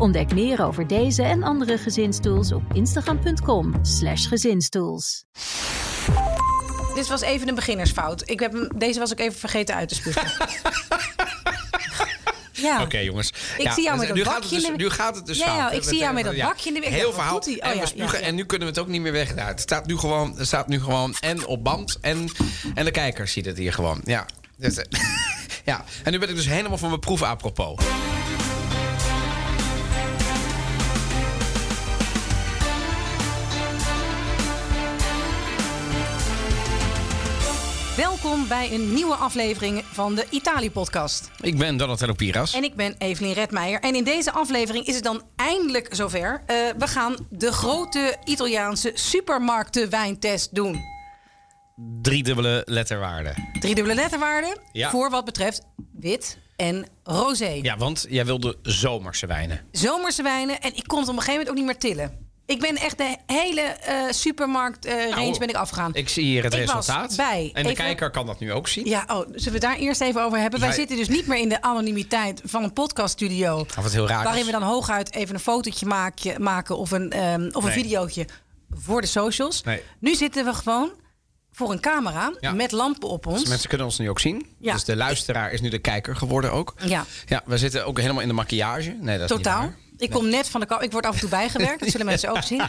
Ontdek meer over deze en andere gezinstools op instagram.com/slash gezinstools. Dit was even een beginnersfout. Ik heb hem, deze was ik even vergeten uit te spugen. ja. Oké, jongens. Ik zie jou met dus dat nu gaat het bakje dus, in de- Nu gaat het dus Ja, ja, ik zie jou met dat bakje in de- ik Heel verhaal. Oh, en, ja, we spugen, ja, ja. en nu kunnen we het ook niet meer weg. Nou, het staat nu gewoon, het staat nu gewoon en op band. En, en de kijker ziet het hier gewoon. Ja. Dus, ja. En nu ben ik dus helemaal van mijn proef apropos. Bij een nieuwe aflevering van de Italië-podcast. Ik ben Donatello Piras. En ik ben Evelien Redmeijer. En in deze aflevering is het dan eindelijk zover. Eh, we gaan de grote Italiaanse supermarktenwijntest doen. Driedubbele letterwaarde. Driedubbele letterwaarden Ja. voor wat betreft wit en rosé. Ja, want jij wilde zomerse wijnen. Zomerse wijnen. En ik kon het op een gegeven moment ook niet meer tillen. Ik ben echt de hele eh, supermarkt eh, range Nou, ben ik afgegaan. Ik zie hier het Ik resultaat. bij. En de Even- kijker kan dat nu ook zien. Ja, oh, zullen we het daar eerst even over hebben? Wij zitten dus niet meer in de anonimiteit van een podcaststudio. Of wat heel raar Waarin is. we dan hooguit even een fotootje maakje- maken of een, ehm, of een videootje voor de socials. Nee. Nu zitten we gewoon voor een camera Ja. met lampen op ons. Dus mensen kunnen ons nu ook zien. Ja. Dus de luisteraar is nu de kijker geworden ook. Ja. Ja, we zitten ook helemaal in de maquillage. Nee, dat is niet Totaal. waar. Ik kom net van de. Ik word af en toe bijgewerkt. Dat zullen mensen ook zien.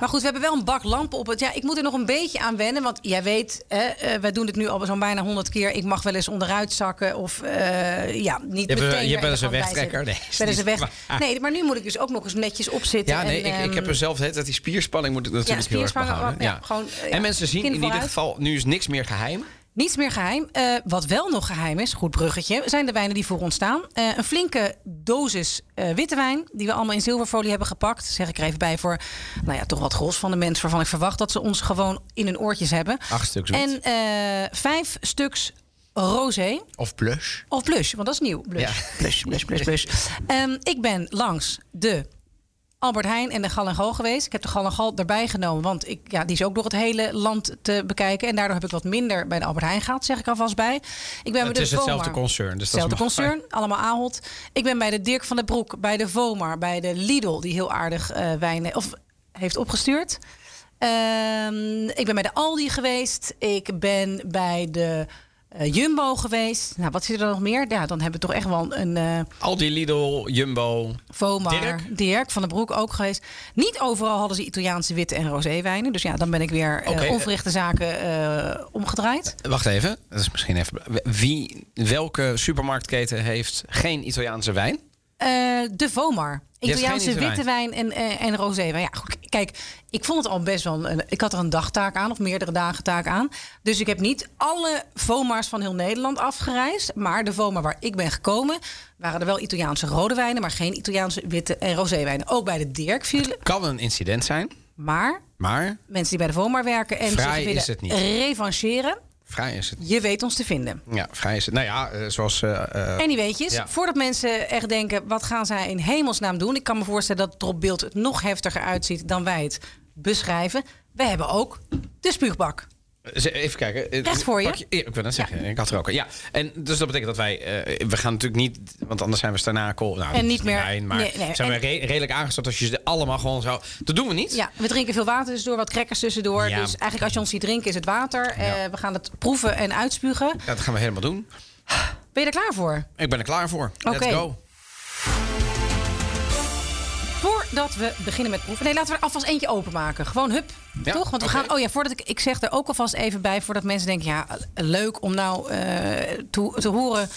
Maar goed, we hebben wel een bak lampen op het. Ja, ik moet er nog een beetje aan wennen. Want jij weet, hè, eh, wij doen het nu al zo'n bijna honderd keer. Ik mag wel eens onderuit zakken. Of eh, ja, niet Je meteen. je wel eens een wegtrekker. Nee, Wel eens een weg. waar. Nee, maar nu moet ik dus ook nog eens netjes opzitten. Ja, nee, en, ik, ik ehm, heb er zelf het, dat die spierspanning moet ik natuurlijk heel erg behouden. ja, gewoon, eh, ja, en mensen zien in ieder geval, nu is niks meer geheim. Niets meer geheim. Eh, wat wel nog geheim is, goed bruggetje, zijn de wijnen die voor ons staan. Eh, een flinke dosis eh, witte wijn, die we allemaal in zilverfolie hebben gepakt. Zeg ik er even bij voor, nou ja, toch wat gros van de mensen waarvan ik verwacht dat ze ons gewoon in hun oortjes hebben. Acht stuks wit. En eh, vijf stuks rosé. Of blush. Of blush, want dat is nieuw. Blush, Ja. blush, blush, blush, blush. Ehm, ik ben langs de Albert Heijn en de Gal en Gal geweest. Ik heb de Gal en Gal erbij genomen, want ik, ja, die is ook door het hele land te bekijken. En daardoor heb ik wat minder bij de Albert Heijn gehad, zeg ik alvast bij. Ik ben bij Het de is hetzelfde Vomar. concern. Dus Hetzelfde concern, allemaal Ahold. Ik ben bij de Dirk van der Broek, bij de Vomar, bij de Lidl, die heel aardig eh wijnen of heeft opgestuurd. Ehm, ik ben bij de Aldi geweest. Ik ben bij de eh, Jumbo geweest. Nou, wat zit er nog meer? Ja, dan hebben we toch echt wel een eh Aldi, Lidl, Jumbo. Vomar. Dirk? Dirk van der Broek ook geweest. Niet overal hadden ze Italiaanse witte en roséwijnen. Dus ja, dan ben ik weer eh, onverrichte zaken omgedraaid. Wacht even, dat is misschien even. Wie, welke supermarktketen heeft geen Italiaanse wijn? De Vomar. Italiaanse witte witte wijn en, eh, en roséwijn. Ja, goed, kijk, ik vond het al best wel... Een, ik had er een dagtaak aan, of meerdere dagen taak aan. Dus ik heb niet alle Vomars van heel Nederland afgereisd. Maar de Vomar waar ik ben gekomen... waren er wel Italiaanse rode wijnen... maar geen Italiaanse witte en roséwijnen. Ook bij de Dirk viel. Kan een incident zijn, Maar maar mensen die bij de Vomar werken... en zich willen is het niet. revancheren... vrij is het. je weet ons te vinden. Ja, vrij is het. Nou ja, eh, zoals. eh, eh, En die weetjes, Ja. voordat mensen echt denken... wat gaan zij in hemelsnaam doen? Ik kan me voorstellen dat het er op beeld het nog heftiger uitziet... dan wij het beschrijven. We hebben ook de spuugbak. Even kijken. Eh, Recht voor je? pak Ja, ik wil net zeggen. Ik had er ook. Ja. En dus dat betekent dat wij. eh, we gaan natuurlijk niet. Want anders zijn we Starnakel. Nou, En niet meer- Wijn, maar nee, nee. zijn we re- redelijk aangesteld als je ze allemaal gewoon zo. Dat doen we niet. Ja, we drinken veel water tussendoor, wat crackers tussendoor. Ja. Dus eigenlijk als je ons ziet drinken is het water. Eh, we gaan het proeven en uitspugen. Ja, dat gaan we helemaal doen. Ben je er klaar voor? Ik ben er klaar voor. Let's go. Voordat we beginnen met proeven. Nee, laten we er alvast eentje openmaken. Gewoon hup. Ja, toch? Want we gaan. Oh ja, voordat ik. Ik zeg er ook alvast even bij. Voordat mensen denken. Ja, leuk om nou eh, te, te horen.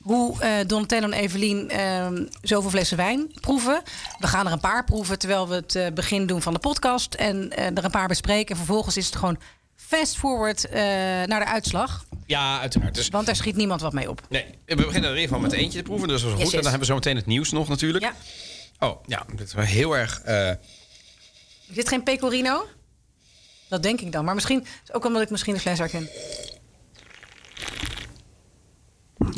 Hoe eh Donatello en Evelien ehm, zoveel flessen wijn proeven. We gaan er een paar proeven terwijl we het eh, begin doen van de podcast. En er een paar bespreken. En vervolgens is het gewoon fast forward naar de uitslag. Ja, uiteraard. Dus Want daar schiet niemand wat mee op. nee, we beginnen er even van met eentje te proeven. Dus dat is goed. Yes, En dan hebben we zo meteen het nieuws nog natuurlijk. Ja. Oh, ja. Dit is wel heel erg. eh, Is dit geen pecorino? Dat denk ik dan. Maar misschien is ook omdat ik misschien de fles herken.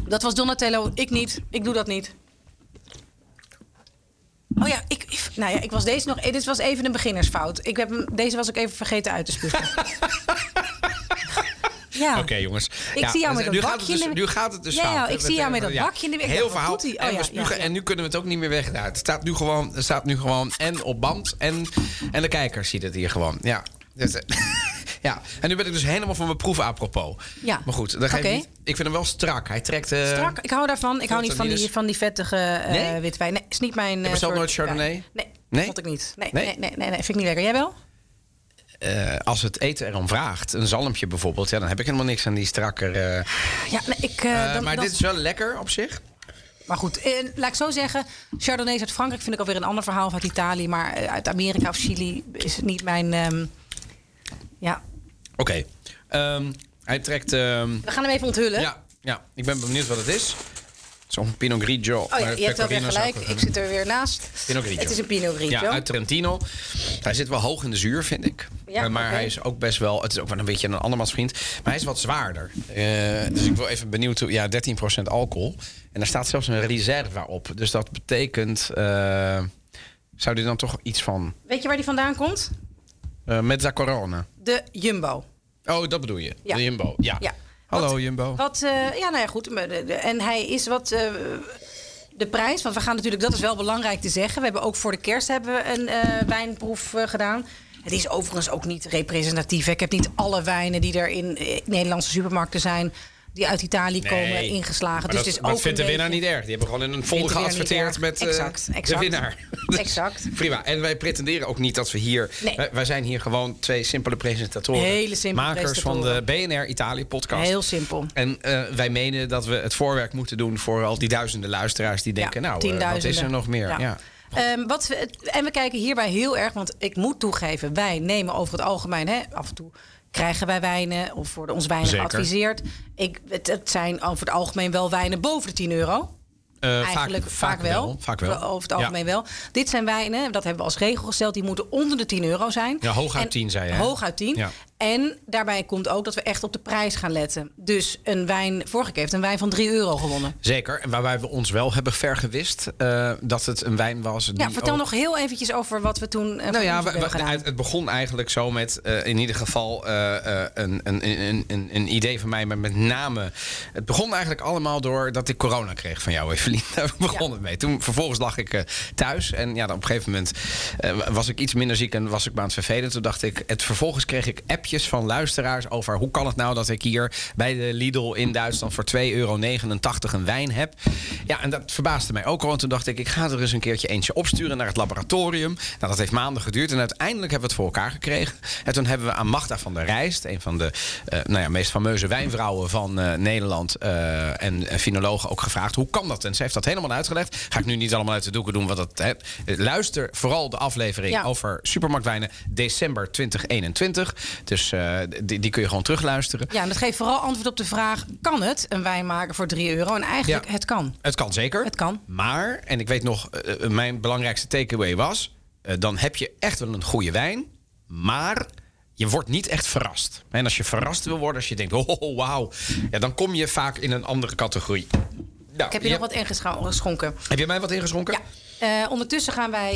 Dat was Donatello. Ik niet. Ik doe dat niet. Oh ja, ik, ik- nou ja, ik was deze nog. eh, Dit was even een beginnersfout. Ik heb hem, deze was ik even vergeten uit te spugen. ja. Oké, jongens. Ik zie jou met nu dat gaat bakje het dus, Nu gaat het dus Ja, ja, ik zie jou met dat bakje in de- ik Heel verhaal. Oh, en ja, we spugen. ja, ja. En nu kunnen we het ook niet meer weg. Het staat nu gewoon, het staat nu gewoon en op band. En, en de kijker ziet het hier gewoon. Ja. Dus, eh, ja. En nu ben ik dus helemaal van mijn proef apropos. Ja. Maar goed, dat ga ik Oké. niet. Ik vind hem wel strak. Hij trekt... eh, Strak. Ik hou daarvan. Ik hou niet van die, van die vettige eh Nee? witwijn. Nee, is niet mijn. Je eh, bestelt soort nooit Chardonnay? wijn. Nee, Nee? vond ik niet. Nee, Nee? nee? Nee, nee, nee, vind ik niet lekker. Jij wel? Eh, als het eten erom vraagt, een zalmpje bijvoorbeeld... Ja, dan heb ik helemaal niks aan die strakker... eh, Ja, nee, ik. eh, dan, maar dan- dit is wel lekker op zich. Maar goed, eh, laat ik zo zeggen. Chardonnays uit Frankrijk vind ik alweer een ander verhaal. Of uit Italië. Maar uit Amerika of Chili is het niet mijn. ehm, ja, Oké. Ehm, hij trekt... ehm, we gaan hem even onthullen. Ja, ja, ik ben benieuwd wat het is. Zo'n Pinot Grigio. Oh ja, je hebt wel weer gelijk. Ik zit er weer naast. Pinot Grigio. Het is een Pinot Grigio. Ja, uit Trentino. Hij zit wel hoog in de zuur, vind ik. Ja, Eh, maar hij is ook best wel... Het is ook wel een beetje een andermansvriend. Maar hij is wat zwaarder. Eh, dus ik wil even benieuwd... hoe- Ja, 13% alcohol. En daar staat zelfs een reserva op. Dus dat betekent... eh, zou die dan toch iets van... Weet je waar die vandaan komt? eh Mezza Corona. De Jumbo. Oh, dat bedoel je? Ja. De Jumbo. Ja. Ja. Hallo, Wat- Jumbo. Wat, eh, ja, nou ja, goed. En hij is wat. eh, de prijs, want we gaan natuurlijk, dat is wel belangrijk te zeggen. We hebben ook voor de kerst hebben we een eh, wijnproef gedaan. Het is overigens ook niet representatief. Ik heb niet alle wijnen die er in Nederlandse supermarkten zijn, die uit Italië komen, ingeslagen. Dus dat, het is dat ook vindt de winnaar beetje- niet erg. Die hebben gewoon in een folder niet geadverteerd met eh, Exact, exact. de winnaar. Dus Exact. Prima. En wij pretenderen ook niet dat we hier... Nee. Wij, wij zijn hier gewoon twee simpele presentatoren. Hele simpele Makers van de. BNR Italië podcast. Heel simpel. En eh, wij menen dat we het voorwerk moeten doen voor al die duizenden luisteraars die denken... Ja, nou, eh, wat is er nog meer? Ja. Ja. Ehm, wat we, en we kijken hierbij heel erg, want ik moet toegeven, wij nemen over het algemeen, hè, af en toe krijgen wij wijnen of worden ons wijnen Zeker. geadviseerd. Ik, het, het zijn over het algemeen wel wijnen boven de 10 euro. Eh, Eigenlijk vaak, wel. Vaak wel. Over het algemeen wel. Dit zijn wijnen, dat hebben we als regel gesteld, die moeten onder de 10 euro zijn. Ja, hooguit En- 10 zei je, hè? Hooguit 10. Ja. En daarbij komt ook dat we echt op de prijs gaan letten. Dus een wijn, vorige keer heeft een wijn van 3 euro gewonnen. Zeker. En waarbij we ons wel hebben vergewist eh, dat het een wijn was. Ja, vertel ook- nog heel eventjes over wat we toen eh, Nou ja, we- we- hebben gedaan. het, begon eigenlijk zo met eh, in ieder geval een, een, een, een, idee van mij, maar met name. Het begon eigenlijk allemaal door dat ik corona kreeg van jou, Evelien. Daar begon Ja. het mee. Toen vervolgens lag ik thuis en ja, dan op een gegeven moment was ik iets minder ziek en was ik me aan het vervelen. Toen dacht ik, het vervolgens kreeg ik appjes van luisteraars over hoe kan het nou dat ik hier bij de Lidl in Duitsland voor 2,89 euro een wijn heb. Ja, en dat verbaasde mij ook al. En toen dacht ik, ik ga er eens een keertje eentje opsturen naar het laboratorium. Nou, dat heeft maanden geduurd en uiteindelijk hebben we het voor elkaar gekregen. En toen hebben we aan Magda van der Rijst, een van de eh, nou ja, meest fameuze wijnvrouwen van eh, Nederland eh, en finologen, ook gevraagd hoe kan dat? En ze heeft dat helemaal uitgelegd. Ga ik nu niet allemaal uit de doeken doen, wat dat. Hè. Luister vooral de aflevering Ja. over supermarktwijnen december 2021. Dus eh, die, die kun je gewoon terugluisteren. Ja, en dat geeft vooral antwoord op de vraag: kan het een wijn maken voor 3 euro? En eigenlijk, Ja. het kan. Het kan zeker. Het kan. Maar, en ik weet nog, eh, eh, mijn belangrijkste takeaway was... dan heb je echt wel een goede wijn, maar je wordt niet echt verrast. En als je verrast wil worden, als je denkt, oh, wauw... Ja, dan kom je vaak in een andere categorie. Nou, Ik heb je nog wat ingeschonken. Heb je mij wat ingeschonken? Ja. Ondertussen gaan wij,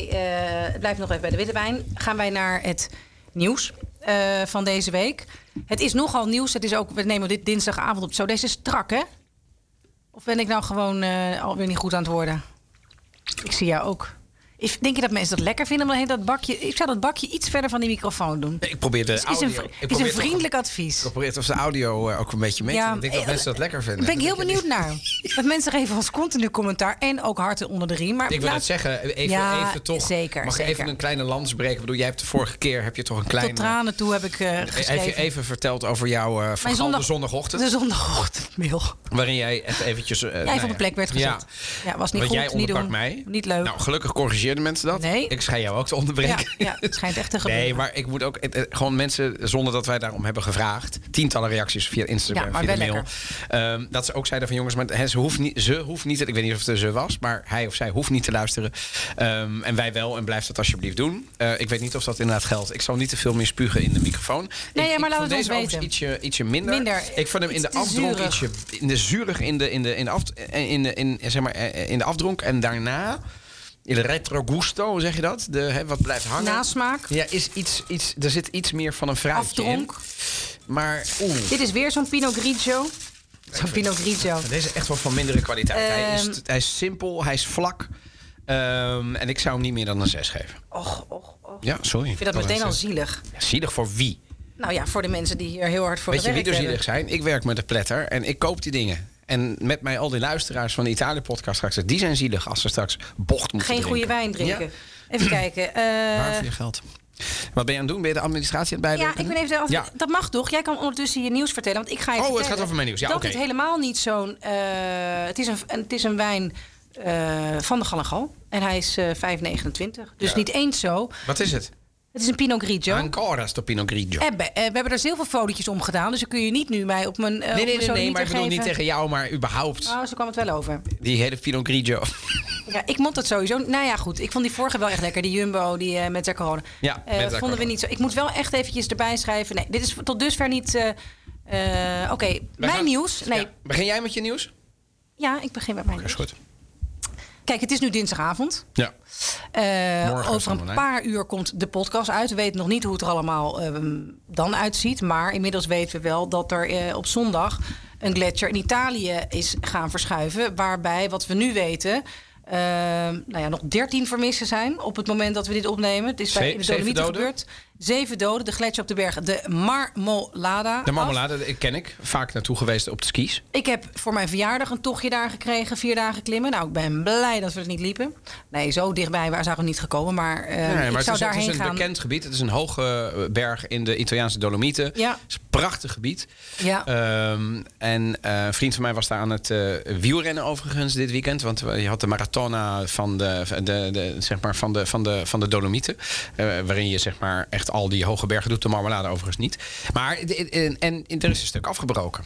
het blijft nog even bij de witte wijn, gaan wij naar het nieuws eh, van deze week. Het is nogal nieuws. Het is ook, we nemen dit dinsdagavond op. Zo, deze is strak, hè? Of ben ik nou gewoon eh, alweer niet goed aan het worden? Ik zie jou ook. Is- Denk je dat mensen dat lekker vinden? Maar dat bakje, ik zou dat bakje iets verder van die microfoon doen. Ik probeer de is audio... een, vri- ik is een toch- vriendelijk advies. Ik probeer of de audio eh, ook een beetje mee te Ja, doen. Ik denk dat eh, mensen dat lekker vinden. Daar ben ik heel Dat benieuwd naar. Want mensen geven ons continu commentaar en ook harten onder de riem. Maar Ik wil het zeggen, even, Ja, even toch. zeker, mag ik zeker. even een kleine lans breken? Ik bedoel, jij hebt de vorige keer heb je toch een kleine. Tot tranen toe heb ik eh, geschreven. Heb je even verteld over jouw uh, zondag- zondagochtend? De zondagochtendmail. Waarin jij het eventjes... nou Ja, even op een plek werd gezet. Ja, was niet Want goed, jij onderbrak mij. Niet leuk. Nou, gelukkig corrigeer Corrigeerden mensen dat? Nee. Ik schijn jou ook te onderbreken. Ja, ja, het schijnt echt te gebeuren. Nee, maar ik moet ook het- het- gewoon mensen, zonder dat wij daarom hebben gevraagd, tientallen reacties via Instagram, Ja, maar via de mail. ehm, dat ze ook zeiden van jongens, maar hè, ze hoeft niet, ze hoeft niet, ik weet niet of het een ze was, maar hij of zij hoeft niet te luisteren. Ehm, en wij wel, en blijf dat alsjeblieft doen. Eh, ik weet niet of dat inderdaad geldt. Ik zal niet te veel meer spugen in de microfoon. Nee, ik, ja, maar laat vond het deze weten. ietsje, ietsje minder. Minder. Ik vond hem in de afdronk ietsje in de zuurig in de, in de, in de, af, in de, in, zeg maar, eh, in de afdronk. En daarna, de retro gusto, zeg je dat? De, hè, wat blijft hangen. Nasmaak. Ja, is iets, iets, er zit iets meer van een fruitje Afdronk. in. Maar oeh, Dit is weer zo'n Pinot Grigio. Zo'n Pinot Grigio. deze is echt wel van mindere kwaliteit. hij, is, Ehm. hij is simpel, hij is vlak. Ehm, en ik zou hem niet meer dan een 6 geven. Och, och, och. Ja, sorry. Ik vind dat meteen al zielig. Ja, zielig voor wie? Nou ja, voor de mensen die hier heel hard voor Weet je wie er zielig zijn? Ik werk met de pletter en ik koop die dingen. En met mij al die luisteraars van de Italië-podcast straks... die zijn zielig als ze straks bocht moeten Geen goede wijn drinken. Ja. Even kijken. eh, Waar voor je geld? Wat ben je aan het doen? Ben je de administratie aan het ja, ik ben even zelf. Ja. Dat mag toch? Jij kan ondertussen je nieuws vertellen. Want ik ga je Oh, het gaat over mijn nieuws. Ja, dat oké. het helemaal niet zo'n... eh, het, is een, het is een wijn eh, van de Galangal. En hij is eh 5,29. Dus Ja. niet eens zo. Wat is het? Het is een Pinot Grigio. Ancora sto Pinot Grigio. Eh, we hebben er zoveel fotootjes om gedaan. Dus dan kun je niet nu mij op mijn eh, Nee, nee, mijn nee, nee, maar ik bedoel niet tegen jou, maar überhaupt. Oh, zo kwam het wel over. Die hele Pinot Grigio. Ja, ik moet dat sowieso. Nou ja, goed. Ik vond die vorige wel echt lekker. Die Jumbo, die eh, met zijn corona. Ja, Eh, met vonden we niet zo. Ik moet wel echt eventjes erbij schrijven. Nee, dit is tot dusver niet... eh, eh, Oké, mijn gaan- nieuws. Nee, Ja. ja. Begin jij met je nieuws? ik begin met mijn Dat is nieuws. goed. Kijk, het is nu dinsdagavond. Ja. Eh, over een paar uur komt de podcast uit. We weten nog niet hoe het er allemaal ehm, dan uitziet. Maar inmiddels weten we wel dat er eh, op zondag een gletsjer in Italië is gaan verschuiven. Waarbij, wat we nu weten, ehm, nou ja, nog 13 vermissen zijn op het moment dat we dit opnemen. Het is bij in de Dolomieten gebeurd. Zeven doden, de gletsjer op de berg, de Marmolada. De dat ken ik. Vaak naartoe geweest op de skis. Ik heb voor mijn verjaardag een tochtje daar gekregen, vier dagen klimmen. Nou, ik ben blij dat we het niet liepen. Nee, zo dichtbij waren we niet gekomen, maar, eh, Nee, maar ik het zou is, het is een gaan. bekend gebied. Het is een hoge eh, berg in de Italiaanse Dolomieten. Ja. Het is een prachtig gebied. Ja. Ehm, en eh, een vriend van mij was daar aan het wielrennen overigens dit weekend. Want je had de maratona van de, de, de, zeg maar van de, van de, van de Dolomieten. waarin je zeg maar echt al die hoge bergen doet. De marmelade overigens niet. Maar en, en, er is een stuk afgebroken.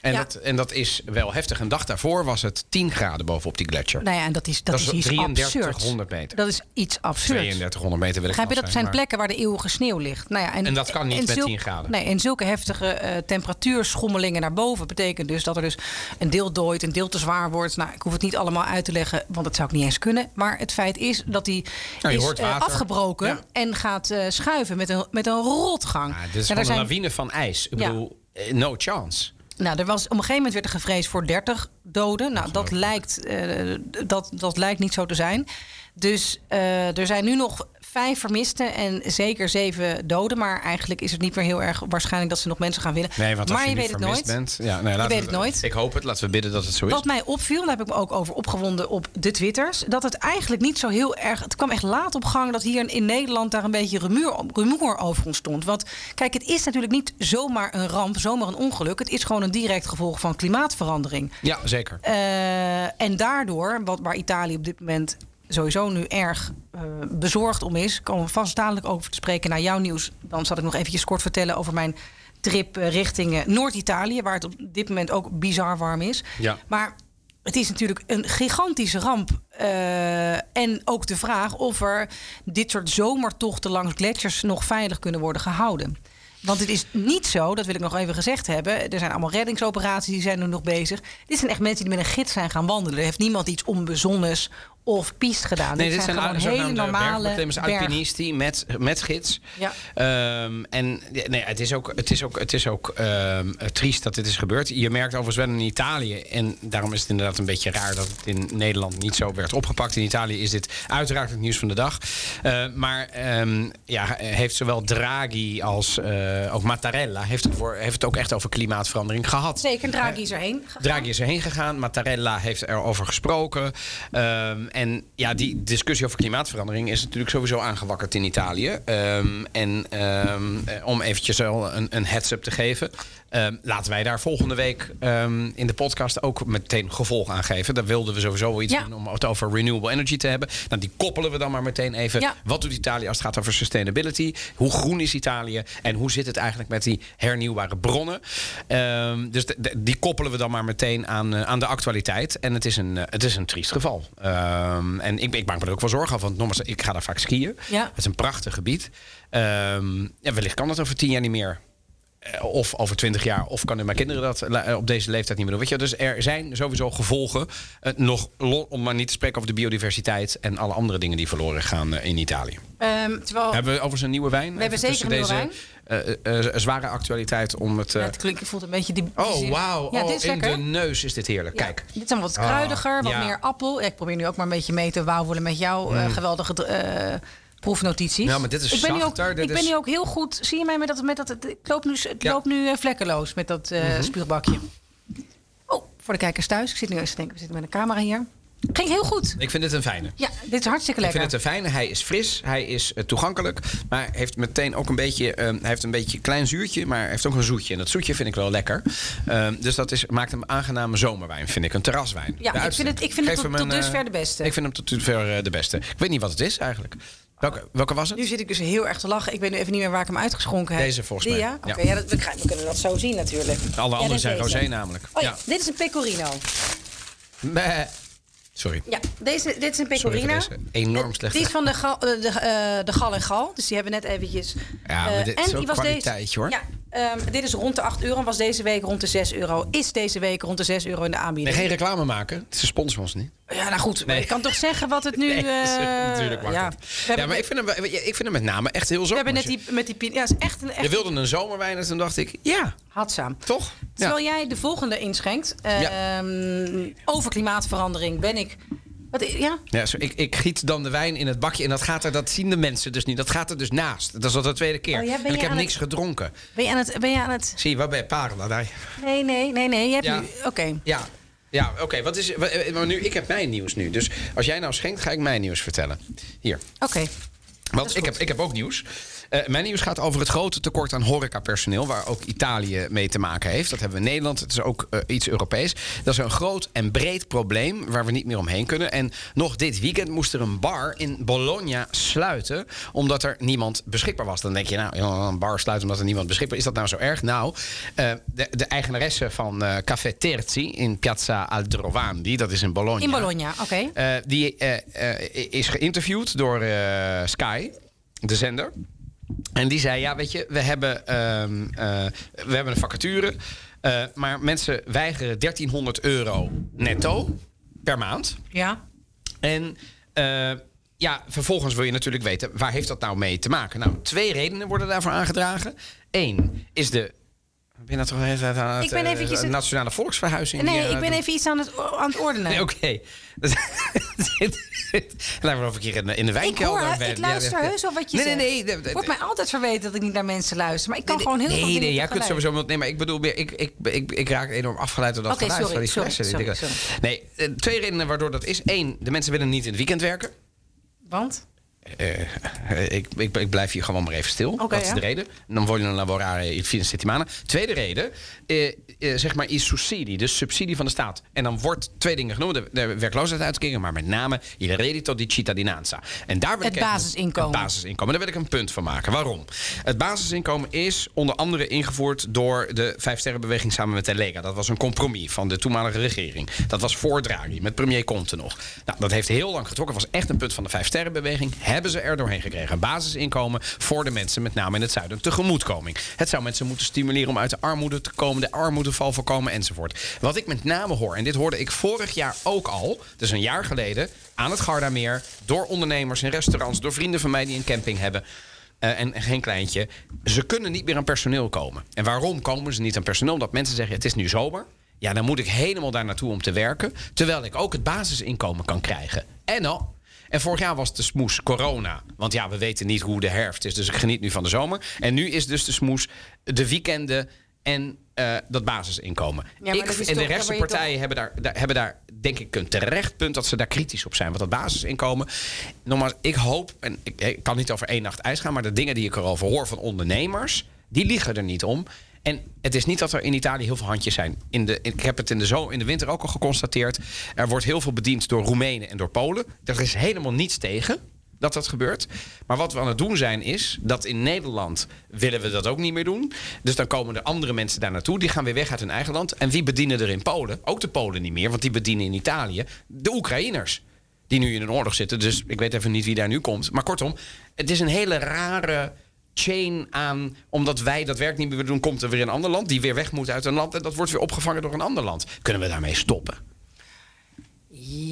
En, Ja. dat, en dat is wel heftig. Een dag daarvoor was het 10 graden bovenop die gletsjer. Nou ja, en dat is, dat dat is is iets absurd. 3300 meter. Dat is iets absurd. 3200 meter wil ik je, wel dat zijn, zijn maar- plekken waar de eeuwige sneeuw ligt. Nou ja, En dat kan niet met zulk- 10 graden. Nee, en zulke heftige eh, temperatuurschommelingen naar boven... betekent dus dat er dus een deel dooit, een deel te zwaar wordt. Nou, ik hoef het niet allemaal uit te leggen, want dat zou ik niet eens kunnen. Maar het feit is dat die Nou, is eh, afgebroken... Ja. en gaat eh, schuiven met een, met een rotgang. Ah, dit is En een lawine van ijs. Ik Ja. bedoel, no chance. Nou, er was, op een gegeven moment werd er gevreesd voor 30 doden. Nou, dat lijkt, eh, dat, dat lijkt niet zo te zijn. Dus eh, er zijn nu nog vijf vermisten en zeker zeven doden. Maar eigenlijk is het niet meer heel erg waarschijnlijk dat ze nog mensen gaan willen. Nee, want als maar je, weet het vermist nooit. bent... Ja, nee, laten weet we- het nooit. Ik hoop het. Laten we bidden dat het zo is. Wat mij opviel, daar heb ik me ook over opgewonden op de Twitters... dat het eigenlijk niet zo heel erg... Het kwam echt laat op gang dat hier in Nederland daar een beetje rumoer, rumoer over ontstond. Want kijk, het is natuurlijk niet zomaar een ramp, zomaar een ongeluk. Het is gewoon een direct gevolg van klimaatverandering. Ja, zeker. Eh, en daardoor, wat, waar Italië op dit moment sowieso nu erg eh, bezorgd om is, komen we vast dadelijk over te spreken naar jouw nieuws. Dan zal ik nog eventjes kort vertellen over mijn trip eh, richting eh, Noord-Italië, waar het op dit moment ook bizar warm is. Ja. Maar het is natuurlijk een gigantische ramp. En ook de vraag of er dit soort zomertochten langs gletsjers nog veilig kunnen worden gehouden. Want het is niet zo, dat wil ik nog even gezegd hebben. Er zijn allemaal reddingsoperaties, die zijn nu nog bezig. Dit zijn echt mensen die met een gids zijn gaan wandelen. Er heeft niemand iets onbezonnes of piest gedaan. Nee, dit, dit zijn gewoon hele zogenaamde normale bergbeklimmers, berg- alpinisti met, met gids. Ja. Ehm, en nee, het is ook, het is ook, het is ook ehm, triest dat dit is gebeurd. Je merkt overigens wel in Italië, en daarom is het inderdaad een beetje raar dat het in Nederland niet zo werd opgepakt. In Italië is dit uiteraard het nieuws van de dag. Eh, maar ehm, ja, heeft zowel Draghi als eh, ook Mattarella heeft het, voor, heeft het ook echt over klimaatverandering gehad. Zeker, Draghi is erheen. gegaan. Draghi is erheen gegaan. Mattarella heeft erover gesproken. Ehm, en ja, die discussie over klimaatverandering is natuurlijk sowieso aangewakkerd in Italië. Ehm, en ehm, eh, om eventjes al een, een heads-up te geven. Ehm, laten wij daar volgende week ehm, in de podcast ook meteen gevolg aan geven. Daar wilden we sowieso wel iets Ja. doen om het over renewable energy te hebben. Nou, die koppelen we dan maar meteen even. Ja. Wat doet Italië als het gaat over sustainability? Hoe groen is Italië? En hoe zit het eigenlijk met die hernieuwbare bronnen? Ehm, dus de- de- die koppelen we dan maar meteen aan, eh, aan de actualiteit. En het is een, eh, het is een triest geval. En ik, ik maak me er ook wel zorgen over. Want nogmaals, ik ga daar vaak skiën. Ja. Het is een prachtig gebied. Ja, wellicht kan dat over tien jaar niet meer. Eh, Of over twintig jaar. Of kunnen mijn kinderen dat eh, op deze leeftijd niet meer doen. Weet je, dus er zijn sowieso gevolgen. eh, nog, om maar niet te spreken over de biodiversiteit. En alle andere dingen die verloren gaan in Italië. Ehm, terwijl, Hebben we overigens een nieuwe wijn? We hebben zeker een deze eh, eh, zware actualiteit om het... ja, het klinkt, voelt een beetje die. Oh, wauw. Ja, oh, in lekker. de neus is dit heerlijk. Ja, Kijk. dit is dan wat Ah, kruidiger, wat ja. meer appel. Ik probeer nu ook maar een beetje mee te wauwelen met jouw eh, geweldige proefnotities. Ja, maar dit is ik ben nu ook, dit ik ben nu ook heel goed. Zie je mij met dat? Met dat het loopt nu, het Ja. Mhm. loopt nu eh, vlekkeloos met dat eh spuugbakje. Oh, voor de kijkers thuis. Ik zit nu eens te denken, we zitten met een camera hier. Ging heel goed. Ik vind het een fijne. Ja, dit is hartstikke Ik lekker. vind het een fijne. Hij is fris, hij is eh, toegankelijk. Maar heeft meteen ook een beetje, eh, hij heeft een beetje klein zuurtje, maar heeft ook een zoetje. En dat zoetje vind ik wel lekker. Ehm, dus dat is, maakt hem een aangename zomerwijn, vind ik. Een terraswijn. Ja, ik vind het, ik vind het tot, tot een, eh, dusver de beste. Ik vind hem tot dusver eh, de beste. Ik weet niet wat het is eigenlijk. Welke, welke was het? Nu zit ik dus heel erg te lachen. Ik weet nu even niet meer waar ik hem uitgeschonken heb. Deze volgens mij. Ja. Oké, ja, dat, we, gaan- we kunnen dat zo zien natuurlijk. Alle Ja, anderen is zijn deze. rosé namelijk. Oh ja, dit is een pecorino. Meh. Sorry. Ja, deze, dit is een pecorino. deze enorm slechte... Die is van de, gal, eh, de, eh, de Gal en Gal. Dus die hebben net eventjes... Ja, maar eh, dit is en ook die was deze, hoor. Ja, ehm, dit is rond de 8 euro en was deze week rond de 6 euro. Is deze week rond de 6 euro in de Nee, aanbieding. geen reclame maken. Ze sponsoren ons niet. Ja, nou goed. Nee. Ik kan toch zeggen wat het nu... Nee, eh, natuurlijk ja. We maar ik vind, hem, ik vind hem met name echt heel we zo. hebben net die, met die... pin- Ja, is echt een... Je Echt wilde een zomerwijn en toen dacht ik, ja, Hadzaam. toch? Ja. Terwijl jij de volgende inschenkt. ehm, Over klimaatverandering ben ik... Wat, ja? Ja, zo, ik, ik giet dan de wijn in het bakje en dat gaat er, dat zien de mensen dus niet. Dat gaat er dus naast. Dat is al de tweede keer. Oh ja, en ik heb niks het- gedronken. Ben je aan het... Ben je aan het... Zie je, waar ben je? Parela, daar. Nee, nee, nee, nee. Je hebt Ja. nu... Oké. Ja, ja oké. wat is? eh, Maar nu, ik heb mijn nieuws nu. Dus als jij nou schenkt, ga ik mijn nieuws vertellen. Hier. Oké. Want ik heb, ik heb ook nieuws. Eh, mijn nieuws gaat over het grote tekort aan horecapersoneel... waar ook Italië mee te maken heeft. Dat hebben we in Nederland. Het is ook eh, iets Europees. Dat is een groot en breed probleem waar we niet meer omheen kunnen. En nog dit weekend moest er een bar in Bologna sluiten... omdat er niemand beschikbaar was. Dan denk je, nou, een bar sluiten omdat er niemand beschikbaar is. Is dat nou zo erg? Nou, eh, de, de eigenaresse van Café Terzi in Piazza Aldrovandi... dat is in Bologna... In Bologna, oké. Die is geïnterviewd door Sky, de zender. En die zei: Ja, weet je, we hebben, ehm, eh, we hebben een vacature. eh, maar mensen weigeren 1300 euro netto per maand. Ja. En eh, ja, vervolgens wil je natuurlijk weten, waar heeft dat nou mee te maken? Nou, twee redenen worden daarvoor aangedragen. Eén is de. Ben toch even aan het, Ik ben eh, eventjes het- nationale volksverhuizing? Nee, die, eh, ik ben even iets aan het, aan het ordenen. Nee, oké. Lijkt me of ik hier in de, in de ik, wijnkelder hoor, ben. ik luister heus wel wat je nee, zegt. Nee, nee, nee. Wordt mij altijd verweten dat ik niet naar mensen luister. Maar ik kan Nee, gewoon heel nee, veel nee, dingen jij kunt sowieso... Nee, maar ik bedoel meer... Ik, ik, ik, ik raak enorm afgeleid door dat Oké, geluid sorry, van die sorry, flessen. sorry. Nee, eh, twee redenen waardoor dat is. Eén, de mensen willen niet in het weekend werken. Want? Eh, eh, ik, ik, ik blijf hier gewoon maar even stil. Dat is ja. de reden. Dan vogliono lavorare il fine settimana. Tweede reden, eh, eh, zeg maar, is subsidie. Dus subsidie van de staat. En dan wordt twee dingen genoemd. De, de werkloosheidsuitkering, maar met name il reddito di cittadinanza. En daar wil Het ik basisinkomen. Het basisinkomen. Daar wil ik een punt van maken. Waarom? Het basisinkomen is onder andere ingevoerd door de Vijfsterrenbeweging samen met de Lega. Dat was een compromis van de toenmalige regering. Dat was voor Draghi, met premier Conte nog. Nou, dat heeft heel lang getrokken. was echt een punt van de Vijfsterrenbeweging. Hebben ze er doorheen gekregen. Een basisinkomen voor de mensen, met name in het zuiden. Tegemoetkoming. Het zou mensen moeten stimuleren om uit de armoede te komen. De armoedeval voorkomen enzovoort. Wat ik met name hoor, en dit hoorde ik vorig jaar ook al. Dus een jaar geleden, aan het Gardameer. Door ondernemers in restaurants. Door vrienden van mij die een camping hebben. Eh, en, en geen kleintje. Ze kunnen niet meer aan personeel komen. En waarom komen ze niet aan personeel? Omdat mensen zeggen: het is nu zomer. Ja, dan moet ik helemaal daar naartoe om te werken. Terwijl ik ook het basisinkomen kan krijgen. En al. En vorig jaar was de smoes corona. Want ja, we weten niet hoe de herfst is. Dus ik geniet nu van de zomer. En nu is dus de smoes de weekenden en eh, dat basisinkomen. maar ik, en de je partijen hebben, daar, daar- hebben daar denk ik een terecht punt dat ze daar kritisch op zijn. Want dat basisinkomen, nogmaals, ik hoop, en ik, ik kan niet over één nacht ijs gaan, maar de dingen die ik erover hoor van ondernemers, die liegen er niet om. En het is niet dat er in Italië heel veel handjes zijn. In de, ik heb het in de, zo, in de winter ook al geconstateerd. Er wordt heel veel bediend door Roemenen en door Polen. Er is helemaal niets tegen dat dat gebeurt. Maar wat we aan het doen zijn is dat in Nederland willen we dat ook niet meer doen. Dus dan komen er andere mensen daar naartoe. Die gaan weer weg uit hun eigen land. En wie bedienen er in Polen? Ook de Polen niet meer, want die bedienen in Italië de Oekraïners. Die nu in een oorlog zitten. Dus ik weet even niet wie daar nu komt. Maar kortom, het is een hele rare chain aan. Omdat wij dat werk niet meer doen, komt er weer een ander land. Die weer weg moet uit een land. En dat wordt weer opgevangen door een ander land. Kunnen we daarmee stoppen?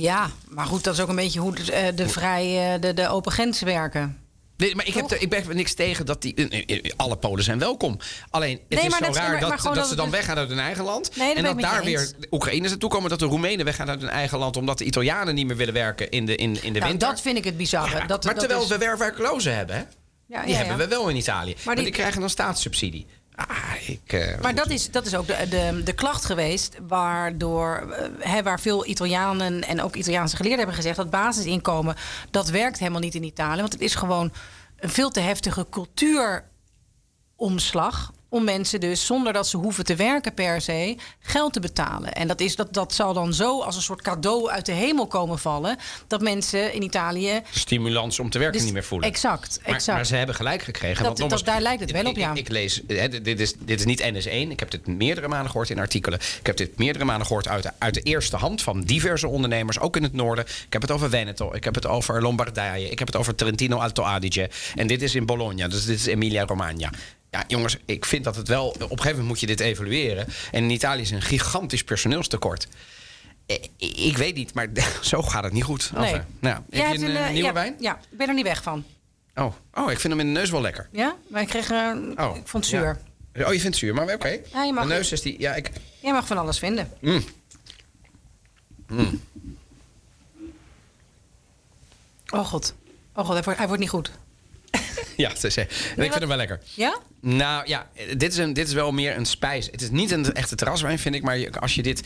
Ja, maar goed, dat is ook een beetje hoe de, eh, de, vrij, eh, de, de open grenzen werken. Nee, maar ik heb, er, ik er niks tegen dat die. eh, Alle Polen zijn welkom. Alleen, het Nee, is zo dat raar maar- dat, maar dat dat ze dan dus- weggaan uit hun eigen land. Nee, en ben dat daar weer Oekraïners naartoe komen. Dat de Roemenen weggaan uit hun eigen land. Omdat de Italianen niet meer willen werken in de, in, in de Nou, winter. dat vind ik het bizarre. Ja, dat, maar terwijl is- we werklozen hebben, hè? Ja, die hebben we wel in Italië. Maar die, die- krijgen dan staatssubsidie. Ah, ik, eh, Maar dat is, dat is ook de, de, de klacht geweest, waardoor, eh, hè, waar veel Italianen en ook Italiaanse geleerden hebben gezegd dat basisinkomen, dat werkt helemaal niet in Italië. Want het is gewoon een veel te heftige cultuuromslag om mensen dus zonder dat ze hoeven te werken per se geld te betalen. En dat, is, dat, dat zal dan zo als een soort cadeau uit de hemel komen vallen dat mensen in Italië stimulans om te werken Dus niet meer voelen. Exact, Maar, exact. maar ze hebben gelijk gekregen. Dat- want dat- daar lijkt het wel op, ja. Ik, ik lees, hè, dit, is, dit is niet NS1. Ik heb dit meerdere malen gehoord in artikelen. Ik heb dit meerdere malen gehoord uit de, uit de eerste hand van diverse ondernemers, ook in het noorden. Ik heb het over Veneto, ik heb het over Lombardije, ik heb het over Trentino Alto Adige. En dit is in Bologna, dus dit is Emilia-Romagna. Ja, jongens, ik vind dat het wel. Op een gegeven moment moet je dit evalueren. En in Italië is een gigantisch personeelstekort. Eh, Ik weet niet, maar zo gaat het niet goed. Nee. Enfin, nou, heb Jij je een, eh, eh, nieuwe ja, wijn? Ja, ik ben er niet weg van. Oh. oh, ik vind hem in de neus wel lekker. Ja, maar ik kreeg, Oh, ik vond het zuur. Ja. Oh, je vindt het zuur, maar oké. Ja, je mag- de neus is die... Ja, ik... Jij mag van alles vinden. Mm. Mm. Oh god. Oh god, hij wordt, hij wordt niet goed. Ja, het is, eh, ik vind hem wel lekker. Ja? Nou ja, dit is, een, dit is wel meer een spijs. Het is niet een echte terraswijn, vind ik. Maar als je dit...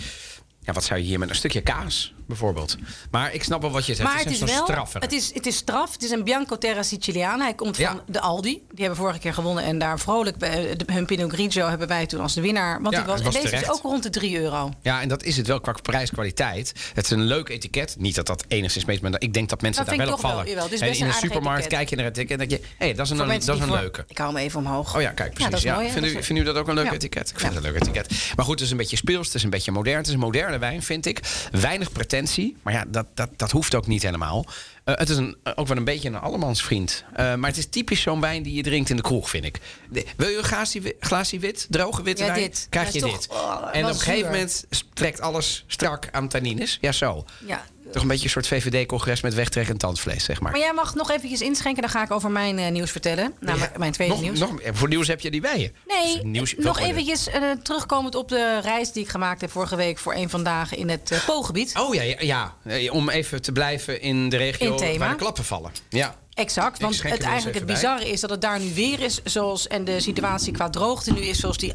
Ja, wat zou je hier met een stukje kaas, bijvoorbeeld? Maar ik snap wel wat je zegt. Maar het is zo'n wel, straffer. het is, het is straf. Het is een Bianco Terra Siciliana. Hij komt van de Aldi. Die hebben vorige keer gewonnen. En daar vrolijk, bij, de- hun Pinot Grigio hebben wij toen als de winnaar. Want Ja, die was, het deze terecht. is ook rond de 3 euro. Ja, en dat is het wel qua prijs-kwaliteit. Het is een leuk etiket. Niet dat dat enigszins meest... Maar ik denk dat mensen Dat daar vind wel op vallen. wel. Het best in een supermarkt etiket. kijk je naar het etiket en denk je... hé, hey, dat is een, dat is een voor- leuke. Ik hou hem even omhoog. Oh ja, kijk, precies. Ja, mooi, Dat u, vinden u dat ook een leuk etiket? Ik vind het een leuk etiket. Maar goed, het is een beetje speels, het is een beetje modern. Het is een moderne wijn, vind ik. Weinig pretentie, maar ja, dat, dat, dat hoeft ook niet helemaal. Eh, het is een, ook wel een beetje een allemansvriend. Eh, maar het is typisch zo'n wijn die je drinkt in de kroeg, vind ik. De- wil je een glaasje, wi- glaasje wit, droge witte Ja, wijn? dit. Krijg je dit. oh, en op een gegeven moment trekt alles strak aan tannines. Ja, zo. Ja. Toch een beetje een soort VVD-congres met wegtrekkend tandvlees, zeg maar. Maar jij mag nog eventjes inschenken. Dan ga ik over mijn eh, nieuws vertellen. Namelijk mijn tweede nog, nieuws. Nog, voor nieuws heb je die bij je. Nee, nieuws- nog eventjes eh, terugkomend op de reis die ik gemaakt heb vorige week voor een van dagen in het uh, Poolgebied. Oh ja, ja, ja, Eh, om even te blijven in de regio In thema. waar de klappen vallen. Ja. Exact, want het, eigenlijk het bij. bizarre is dat het daar nu weer is zoals en de situatie qua droogte nu is zoals die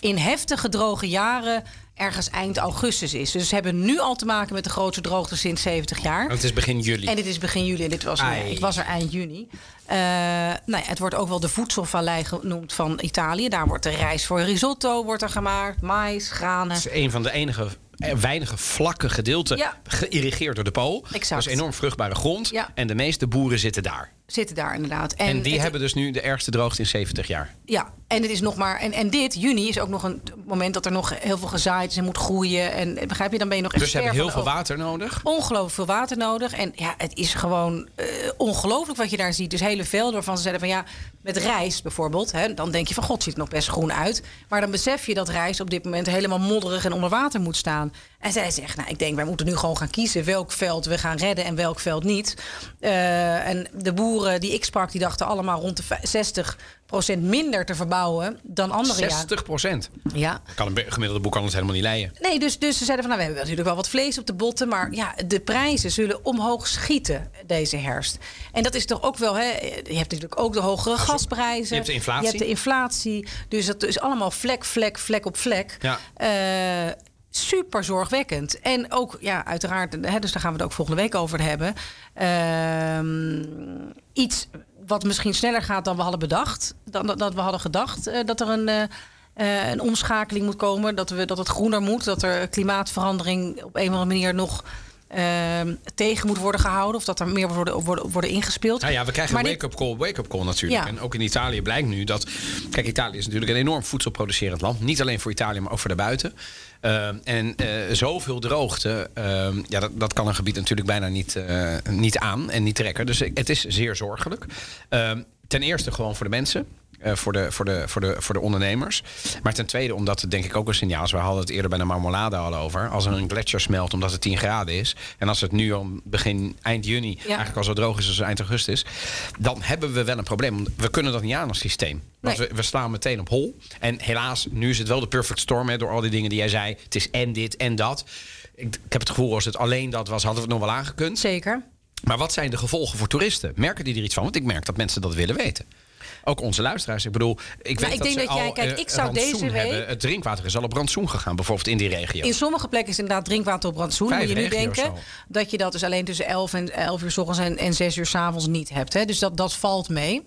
in heftige droge jaren ergens eind augustus is. Dus we hebben nu al te maken met de grootste droogte sinds 70 jaar. Want het is begin juli. En dit is begin juli en dit was, Ai. ik was er eind juni. Eh, nou ja, het wordt ook wel de voedselvallei genoemd van Italië. Daar wordt de rijst voor risotto wordt er gemaakt, mais, granen. Het is een van de enige eh, weinige vlakke gedeelten Ja. geïrrigeerd door de Pool. Exact. Dat is enorm vruchtbare grond. Ja. En de meeste boeren zitten daar. Zitten daar inderdaad. En, die het- hebben dus nu de ergste droogte in 70 jaar. Ja, en het is nog maar. En, en dit, juni, is ook nog een moment dat er nog heel veel gezaaid is en moet groeien. En begrijp je, dan ben je nog echt. Dus ze hebben heel veel water nodig. Ongelooflijk veel water nodig. En ja, het is gewoon eh, ongelooflijk wat je daar ziet. Dus hele velden waarvan ze zeiden van ja, met rijst bijvoorbeeld. Hè, dan denk je van god, ziet het nog best groen uit. Maar dan besef je dat rijst op dit moment helemaal modderig en onder water moet staan. En zij zegt, nou, ik denk wij moeten nu gewoon gaan kiezen welk veld we gaan redden en welk veld niet. Eh, en de boeren die ik sprak, die dachten allemaal rond de vij- 60% minder te verbouwen dan andere jaren. 60 procent. Ja. Kan een gemiddelde boekhandel het helemaal niet leien. Nee, dus, dus ze zeiden van nou, we hebben natuurlijk wel wat vlees op de botten. Maar ja, de prijzen zullen omhoog schieten deze herfst. En dat is toch ook wel, hè? Je hebt natuurlijk ook de hogere gasprijzen. je hebt de inflatie. Je hebt de inflatie. Dus dat is allemaal vlek, vlek, vlek op vlek. Ja. Eh, super zorgwekkend. En ook, ja, uiteraard, hè, dus daar gaan we het ook volgende week over hebben. Ehm, iets wat misschien sneller gaat dan we hadden bedacht. Dan dat we hadden gedacht eh, dat er een, eh, eh, een omschakeling moet komen. Dat, we, dat het groener moet. Dat er klimaatverandering op een of andere manier nog Ehm, tegen moet worden gehouden. Of dat er meer worden, worden, worden ingespeeld. Nou ja, we krijgen een wake-up call, wake-up call natuurlijk. En ook in Italië blijkt nu dat... Kijk, Italië is natuurlijk een enorm voedselproducerend land. Niet alleen voor Italië, maar ook voor daarbuiten. Uh, en uh, zoveel droogte, ehm, ja, dat, dat kan een gebied natuurlijk bijna niet, uh, niet aan en niet trekken. Dus het is zeer zorgelijk. ten eerste gewoon voor de mensen. Uh, voor, de, voor, de, voor, de, voor de ondernemers. Maar ten tweede, omdat het denk ik ook een signaal is. We hadden het eerder bij de marmelade al over. Als er een gletsjer smelt omdat het 10 graden is. En als het nu al begin eind juni ja. eigenlijk al zo droog is als eind augustus. Dan hebben we wel een probleem. We kunnen dat niet aan als systeem. Want we, we, slaan meteen op hol. En helaas, nu is het wel de perfect storm. Hè, door al die dingen die jij zei. Het is en dit en dat. Ik, ik heb het gevoel, als het alleen dat was, hadden we het nog wel aangekund. Zeker. Maar wat zijn de gevolgen voor toeristen? Merken die er iets van? Want ik merk dat mensen dat willen weten. Ook onze luisteraars. Ik bedoel, ik weet ik dat denk ze dat jij, al, kijk, eh, ik zou deze week. hebben. Het drinkwater is al op rantsoen gegaan, bijvoorbeeld in die regio. In sommige plekken is inderdaad drinkwater op rantsoen. Moet je nu denken al. dat je dat dus alleen tussen 11 en 11 uur s ochtends en, en 6 uur s avonds niet hebt. Hè? Dus dat, dat valt mee.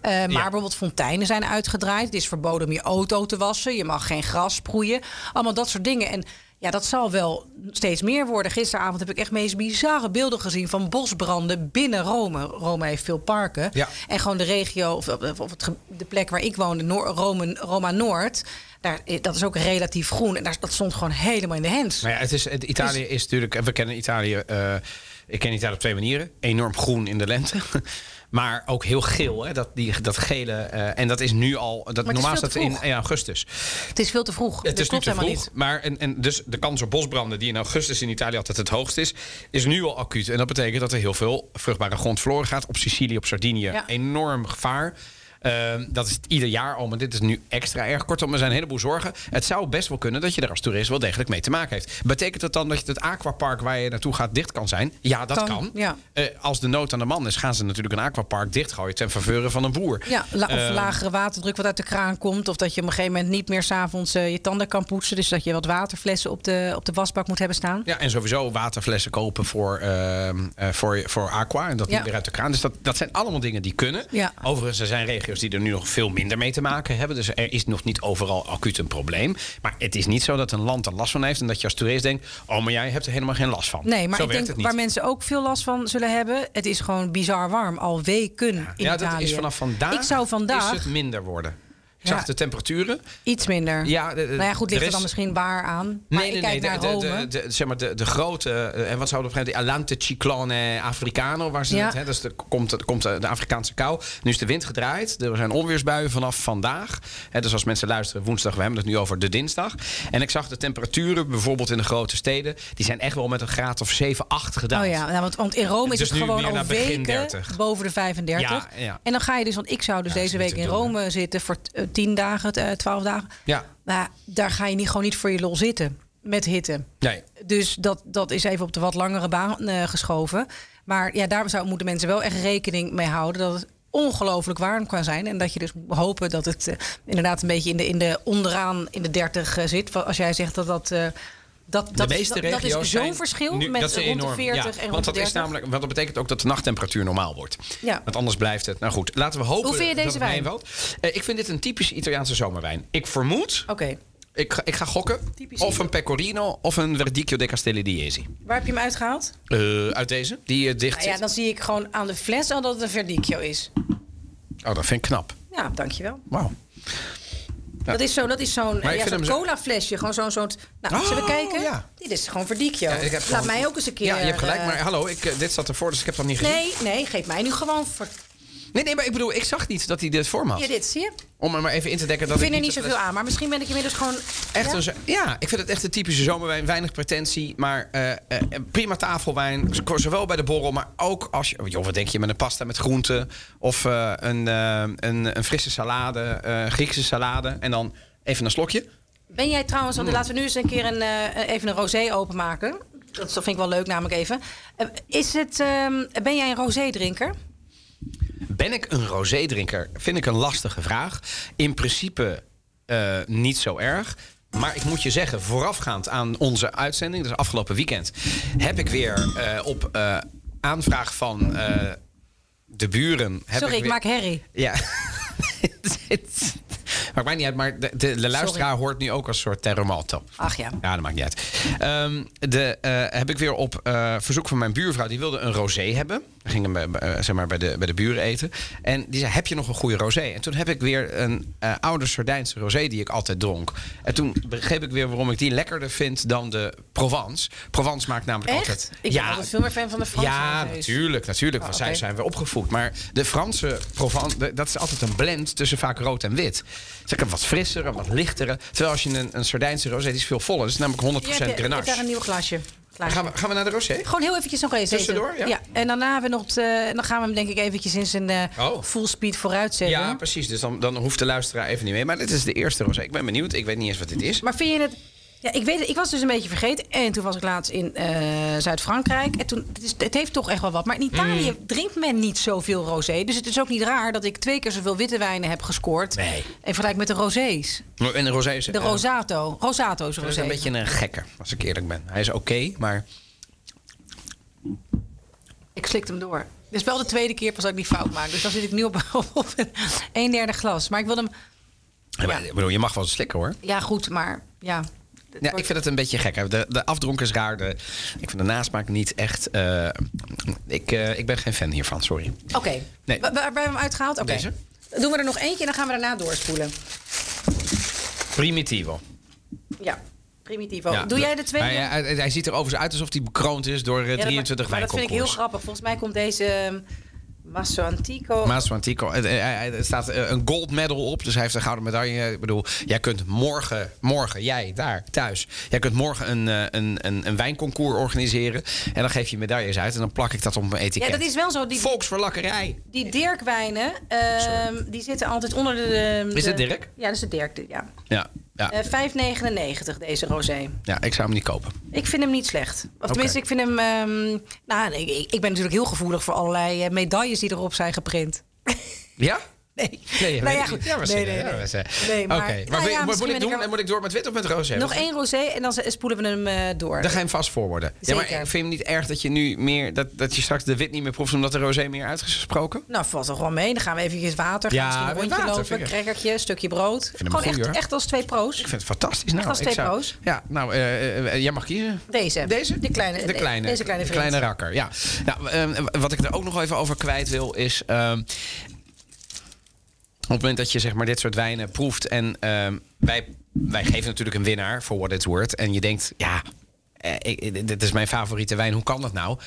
Eh, maar bijvoorbeeld fonteinen zijn uitgedraaid. Het is verboden om je auto te wassen. Je mag geen gras sproeien. Allemaal dat soort dingen. En ja, dat zal wel steeds meer worden. Gisteravond heb ik echt meest bizarre beelden gezien van bosbranden binnen Rome. Rome heeft veel parken. Ja. En gewoon de regio, of, of het, ge- de plek waar ik woonde, Noor, Rome, Roma Noord. Daar, eh, dat is ook relatief groen. En daar, dat stond gewoon helemaal in de hens. Maar ja, het is, het, Italië Dus- is natuurlijk... We kennen Italië... eh, ik ken Italië op twee manieren. Enorm groen in de lente. Maar ook heel geel, hè? Dat, die, dat gele. eh, en dat is nu al. Dat, normaal staat te in, augustus. Het is veel te vroeg. Het is nu te vroeg. niet. Maar en, en dus de kans op bosbranden, die in augustus in Italië altijd het hoogst is, is nu al acuut. En dat betekent dat er heel veel vruchtbare grond verloren gaat. Op Sicilië, op Sardinië, Ja. enorm gevaar. Ehm, dat is het ieder jaar al, maar dit is nu extra erg. Kortom, er zijn een heleboel zorgen. Het zou best wel kunnen dat je er als toerist wel degelijk mee te maken heeft. Betekent dat dan dat het aquapark waar je naartoe gaat dicht kan zijn? Ja, dat kan. Kan, ja. Eh, als de nood aan de man is, gaan ze natuurlijk een aquapark dichtgooien ten faveur van een boer. Ja, la- of Ehm, lagere waterdruk wat uit de kraan komt. Of dat je op een gegeven moment niet meer s'avonds avonds je tanden kan poetsen. Dus dat je wat waterflessen op de, op de wasbak moet hebben staan. Ja, en sowieso waterflessen kopen voor, ehm, eh, voor, voor aqua. En dat Ja. niet weer uit de kraan. Dus dat, dat zijn allemaal dingen die kunnen. Ja. Overigens, er zijn regio's die er nu nog veel minder mee te maken hebben. Dus er is nog niet overal acuut een probleem. Maar het is niet zo dat een land er last van heeft. En dat je als toerist denkt, oh, maar jij hebt er helemaal geen last van. Nee, maar zo ik denk waar mensen ook veel last van zullen hebben. Het is gewoon bizar warm. Al weken in ja, Italië. dat is vanaf vandaag, Ik zou vandaag is het minder worden. Zag de temperaturen. iets minder. Ja, de- nou ja, goed, ligt er dan is- misschien waar aan. Maar ik kijk naar de, Rome. de, de, de- zeg maar de, de grote, eh, en wat zou dat zijn? De Alante Ciclone Africano, waar ze Ja. het, hè, dus de, komt, de- komt de, de Afrikaanse kou. Nu is de wind gedraaid. Er zijn onweersbuien vanaf vandaag. Hè, dus als mensen luisteren, woensdag, we hebben het nu over de dinsdag. En ik zag de temperaturen, bijvoorbeeld in de grote steden, die zijn echt wel met een graad of 7, 8 gedaald. Oh ja, nou, want, want in Rome is Dus het gewoon al weken 30. boven de 35. Ja, ja. En dan ga je dus, want ik zou dus deze week in Rome zitten voor 10 dagen, eh, 12 dagen. Ja, Nou, daar ga je niet, gewoon niet voor je lol zitten met hitte. nee. Dus dat, dat is even op de wat langere baan eh, geschoven. Maar ja, daar zou, moeten mensen wel echt rekening mee houden dat het ongelooflijk warm kan zijn. En dat je dus moet hopen dat het eh, inderdaad een beetje in de, in de onderaan in de 30 eh, zit. Als jij zegt dat dat. Dat, dat, de meeste dat, dat regio's is zo'n verschil nu- met dat rond de enorm. 40 ja, en rond want dat is 30. namelijk, want dat betekent ook dat de nachttemperatuur normaal wordt. Ja. Want anders blijft het. Nou goed, laten we hopen Hoe vind je dat deze wijn? Eh, ik vind dit een typische Italiaanse zomerwijn. Ik vermoed, Oké, ik, ga- ik ga gokken, Typisch of een Pecorino of een Verdicchio de Castelli waar heb je hem uitgehaald? Eh, uit deze, die eh, dicht Nou ja, dan zie ik gewoon aan de fles al dat het een verdicchio is. Oh, dat vind ik knap. Ja, dankjewel. Wauw. Ja. Dat is zo- dat is zo'n eh, ja, zo- cola flesje. Gewoon zo'n soort. Nou, zullen we Oh, kijken? ja. Dit is gewoon verdicchio. Ja, ik heb Laat gewoon- mij ook eens een keer. Ja, je hebt gelijk. eh, Maar hallo, ik, eh, dit zat ervoor, dus ik heb dat niet gezien. Nee, nee, geef mij nu gewoon. Nee, nee, maar ik bedoel, ik zag niet dat hij dit voor me had. Hier, dit zie je. Om er maar even in te dekken dat Ik vind er niet zoveel aan, maar misschien ben ik inmiddels gewoon. Echt ja? een, ja, ik vind het echt een typische zomerwijn. Weinig pretentie, maar eh, eh, prima tafelwijn. Zowel bij de borrel, maar ook als je... Joh, wat denk je met een pasta met groenten? Of eh, een, een, een frisse salade, Griekse salade. En dan even een slokje. Ben jij trouwens, want laten we nu eens een keer een, even een rosé openmaken. Dat vind ik wel leuk, namelijk even. Is het, ehm, ben jij een rosé-drinker? Ben ik een rosé-drinker? Vind ik een lastige vraag. In principe eh, niet zo erg. Maar ik moet je zeggen, voorafgaand aan onze uitzending, dus afgelopen weekend, heb ik weer eh, op eh, aanvraag van de buren. Heb Sorry, ik, weer- maak herrie. Ja. Maakt mij niet uit, maar de, de, de luisteraar hoort nu ook als soort terremoto. Ach ja. Ja, dat maakt niet uit. Ehm, de, eh, heb ik weer op verzoek van mijn buurvrouw, die wilde een rosé hebben. We gingen bij, eh, zeg maar bij, de, bij de buren eten. En die zei, heb je nog een goede rosé? En toen heb ik weer een eh, oude Sardijnse rosé die ik altijd dronk. En toen begreep ik weer waarom ik die lekkerder vind dan de Provence. Provence maakt namelijk Echt? altijd... Ik ben altijd veel meer fan van de Franse Ja, natuurlijk. natuurlijk Oh, want zij zijn we opgevoed. Maar de Franse Provence, dat is altijd een blend tussen vaak rood en wit. Ik heb wat frissere, wat lichtere. Terwijl als je een, een Sardijnse rosé, die is veel voller. Dat is namelijk 100% Hier heb je, je hebt daar Grenache. een nieuw glaasje. Gaan we, gaan we naar de rosé? Gewoon heel eventjes nog eens Tussendoor, eten. ja? En daarna hebben we nog eh, dan gaan we hem denk ik eventjes in zijn eh, Oh. full speed vooruit zetten. Ja, precies. Dus dan, dan hoeft de luisteraar even niet mee. Maar dit is de eerste rosé. Ik ben benieuwd. Ik weet niet eens wat dit is. Maar vind je het... Ja, ik weet het. Ik was dus een beetje vergeten. En toen was ik laatst in eh, Zuid-Frankrijk. En toen, het, is, het heeft toch echt wel wat. Maar in Italië Mm. drinkt men niet zoveel rosé. Dus het is ook niet raar dat ik twee keer zoveel witte wijnen heb gescoord. Nee. En vergelijk met de rosés. En de rosé is, De eh, Rosato. Rosato's is rosé. een beetje een gekke, als ik eerlijk ben. Hij is oké, maar... Ik slikte hem door. Dit is wel de tweede keer pas dat ik die fout maak. Dus dan zit ik nu op, op een derde glas. Maar ik wil hem... Ja. ik bedoel, je mag wel slikken hoor. Ja, goed, maar ja. Ja, wordt- ik vind het een beetje gek. hè. De, de afdronk is raar. De, ik vind de nasmaak niet echt... eh, ik, eh, ik ben geen fan hiervan, sorry. Oké. Nee. Wa- Waar hebben we hem uitgehaald? Oké. Doen we er nog eentje en dan gaan we daarna doorspoelen. Primitivo. Ja. Primitivo. Ja, Doe jij de tweede? Hij, hij, hij ziet er overigens uit alsof hij bekroond is door eh, Ja, dat- 23 maar dat vind ik heel grappig. Volgens mij komt deze ehm, Masso Antico. Maas van Tico. Het- eh, hij- Er staat eh, een gold medal op, dus hij heeft een gouden medaille. Ik bedoel, jij kunt morgen, morgen, jij daar thuis, jij kunt morgen een, eh, een, een, een wijnconcours organiseren. En dan geef je medailles uit en dan plak ik dat op mijn etiket. ja, dat is wel zo. Die, Volksverlakkerij. die Dirkwijnen, ehm, die zitten altijd onder de... Is de- het Dirk? Ja, dat is de Dirk, ja. Ja, ja. Eh 5,99 deze rosé. ja, ik zou hem niet kopen. Ik vind hem niet slecht. Of tenminste, ik vind hem... ehm, nou, ik, ik ik ben natuurlijk heel gevoelig voor allerlei eh, medailles die erop zijn geprint. Ja? Nee. Nee, Nou ja, goed. ja, Nee, nee, nee. maar- Oké, nou ja, wat moet ik doen? er- Moet ik door met wit of met roze? Nog één rosé en dan spoelen we hem eh, door. Dan ga je hem vast voorwoorden. Ja, maar ik vind hem niet erg dat je nu meer dat, dat je straks de wit niet meer proeft omdat de rosé meer uitgesproken. Nou, valt er gewoon mee. Dan gaan we eventjes water. Gaan Ja, misschien een rondje water lopen. Crackertje, een stukje brood. Gewoon goed, echt, hoor. echt als twee pro's. Ik vind het fantastisch. Nou, als ik twee zou- pro's. Ja, nou, eh, eh, jij mag kiezen. Deze. Deze? Die kleine, de kleine, Deze kleine de kleine rakker. Ja. Nou, ehm, wat ik er ook nog even over kwijt wil is. Op het moment dat je zeg maar dit soort wijnen proeft en ehm, wij, wij geven natuurlijk een winnaar voor what it's worth en je denkt ja, eh, ik, dit is mijn favoriete wijn. Hoe kan dat nou?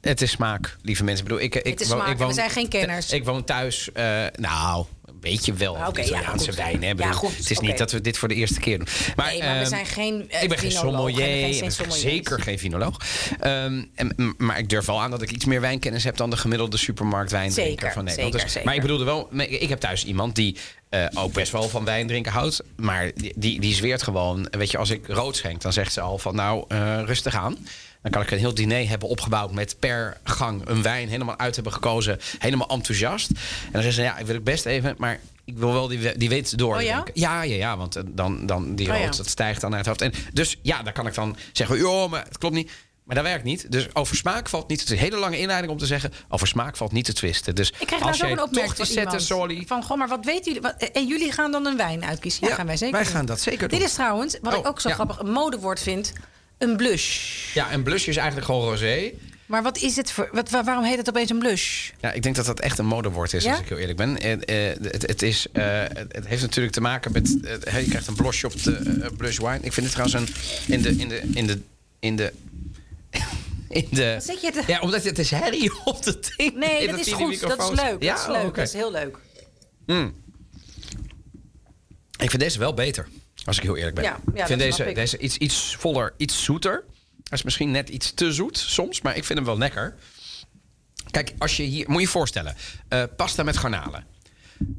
Het is smaak, lieve mensen. Ik bedoel, ik, ik, Het is smaak, ik woon, we zijn geen kenners. Ik woon thuis. eh, nou, een beetje wel. Ah, ja, Italiaanse goed. wijn. Hè? Ja, goed, het is niet dat we dit voor de eerste keer doen. Maar, Nee, maar we ehm, zijn geen eh, ik ben geen sommelier. geen ik ben sommeliers. zeker geen vinoloog. Ehm, en, maar ik durf wel aan dat ik iets meer wijnkennis heb dan de gemiddelde supermarktwijndrinker van Nederland. zeker, Dus- zeker. Maar ik bedoelde wel, ik heb thuis iemand die eh, ook best wel van wijn drinken houdt. Maar die, die, die zweert gewoon. Weet je, als ik rood schenk, dan zegt ze al van nou, eh, rustig aan. Dan kan ik een heel diner hebben opgebouwd met per gang een wijn helemaal uit hebben gekozen. Helemaal enthousiast. En dan zegt ze, ja, ik wil ik best even, maar ik wil wel die, die weet door. Oh ja? ja? Ja, ja, want eh, dan, dan die Oh rood, ja. dat stijgt dan naar het hoofd. En dus ja, dan kan ik dan zeggen, joh, maar het klopt niet. Maar dat werkt niet. Dus over smaak valt niet. Het is een hele lange inleiding om te zeggen. Over smaak valt niet te twisten. Dus Ik krijg als nou ook jij een opmerking van zetten, sorry. Van, goh, maar wat weten jullie? Wat, en jullie gaan dan een wijn uitkiezen? Ja, Ja, gaan wij zeker wij doen. gaan dat zeker doen. Dit is trouwens, wat Oh, ik ook zo ja. grappig, een modewoord vind, een blush. Ja, en blush is eigenlijk gewoon rosé. Maar wat is het voor, wat, wa- waarom heet het opeens een blush? Ja, ik denk dat dat echt een modewoord is, Ja? als ik heel eerlijk ben. En, eh, het, het, is, eh, het het heeft natuurlijk te maken met... eh, je krijgt een blosje op de eh, blush wine. Ik vind het trouwens een... In de... In de, in de, in de in de je te- Ja, omdat het is herrie op de ding. Nee, dat is goed. Dat is leuk. Ja, dat is leuk. oh. Dat is heel leuk. Ik vind deze wel beter, als ik heel eerlijk ben. Ja, ja, ik vind deze, ik. deze iets, iets voller, iets zoeter. Hij is misschien net iets te zoet soms, maar ik vind hem wel lekker. Kijk, als je hier... Moet je je voorstellen. eh, pasta met garnalen.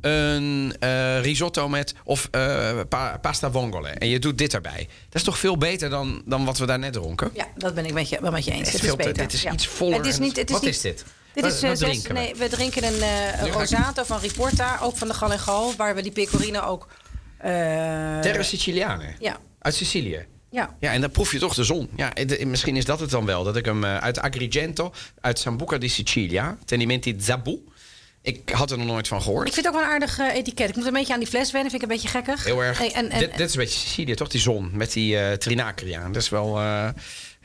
Een eh, risotto met... Of eh, pa- pasta vongole. En je doet dit erbij. Dat is toch veel beter dan, dan wat we daar net dronken? Ja, dat ben ik met je, wel met je eens. Het is beter. dit is Ja. iets voller Het is niet, het is wat niet, is dit? Dit is wat zes- we? nee, we drinken een rosato van Riporta, ook van de Gal en Gal, waar we die pecorino ook. Eh, Terra Siciliane. Ja. Uit Sicilië. Ja. Ja, en dan proef je toch de zon. Ja, de- misschien is dat het dan wel. Dat ik hem eh, uit Agrigento, uit Sambuca di Sicilia, Tenimenti Zabu. Ik had er nog nooit van gehoord. Ik vind het ook wel een aardig eh, etiket. Ik moet een beetje aan die fles wennen, vind ik een beetje gekkig. Heel erg. En, en, en- dit, dit is een beetje Sicilië, toch? Die zon met die eh Trinacria. Dat is wel... eh,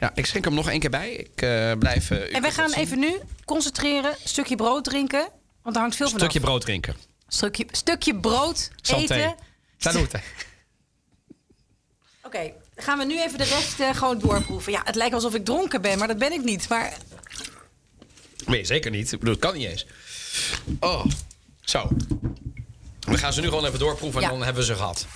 ja, ik schenk hem nog één keer bij. Ik eh, blijf... eh, en wij gaan even nu concentreren, stukje brood drinken. Want er hangt veel van stukje brood drinken. Stukje, stukje brood Santé. eten. Salute. Oké, gaan we nu even de rest eh, gewoon doorproeven. Ja, het lijkt alsof ik dronken ben, maar dat ben ik niet. Maar Nee, zeker niet. Ik bedoel, het kan niet eens. Oh, zo. We gaan ze nu gewoon even doorproeven en Ja. dan hebben we ze gehad.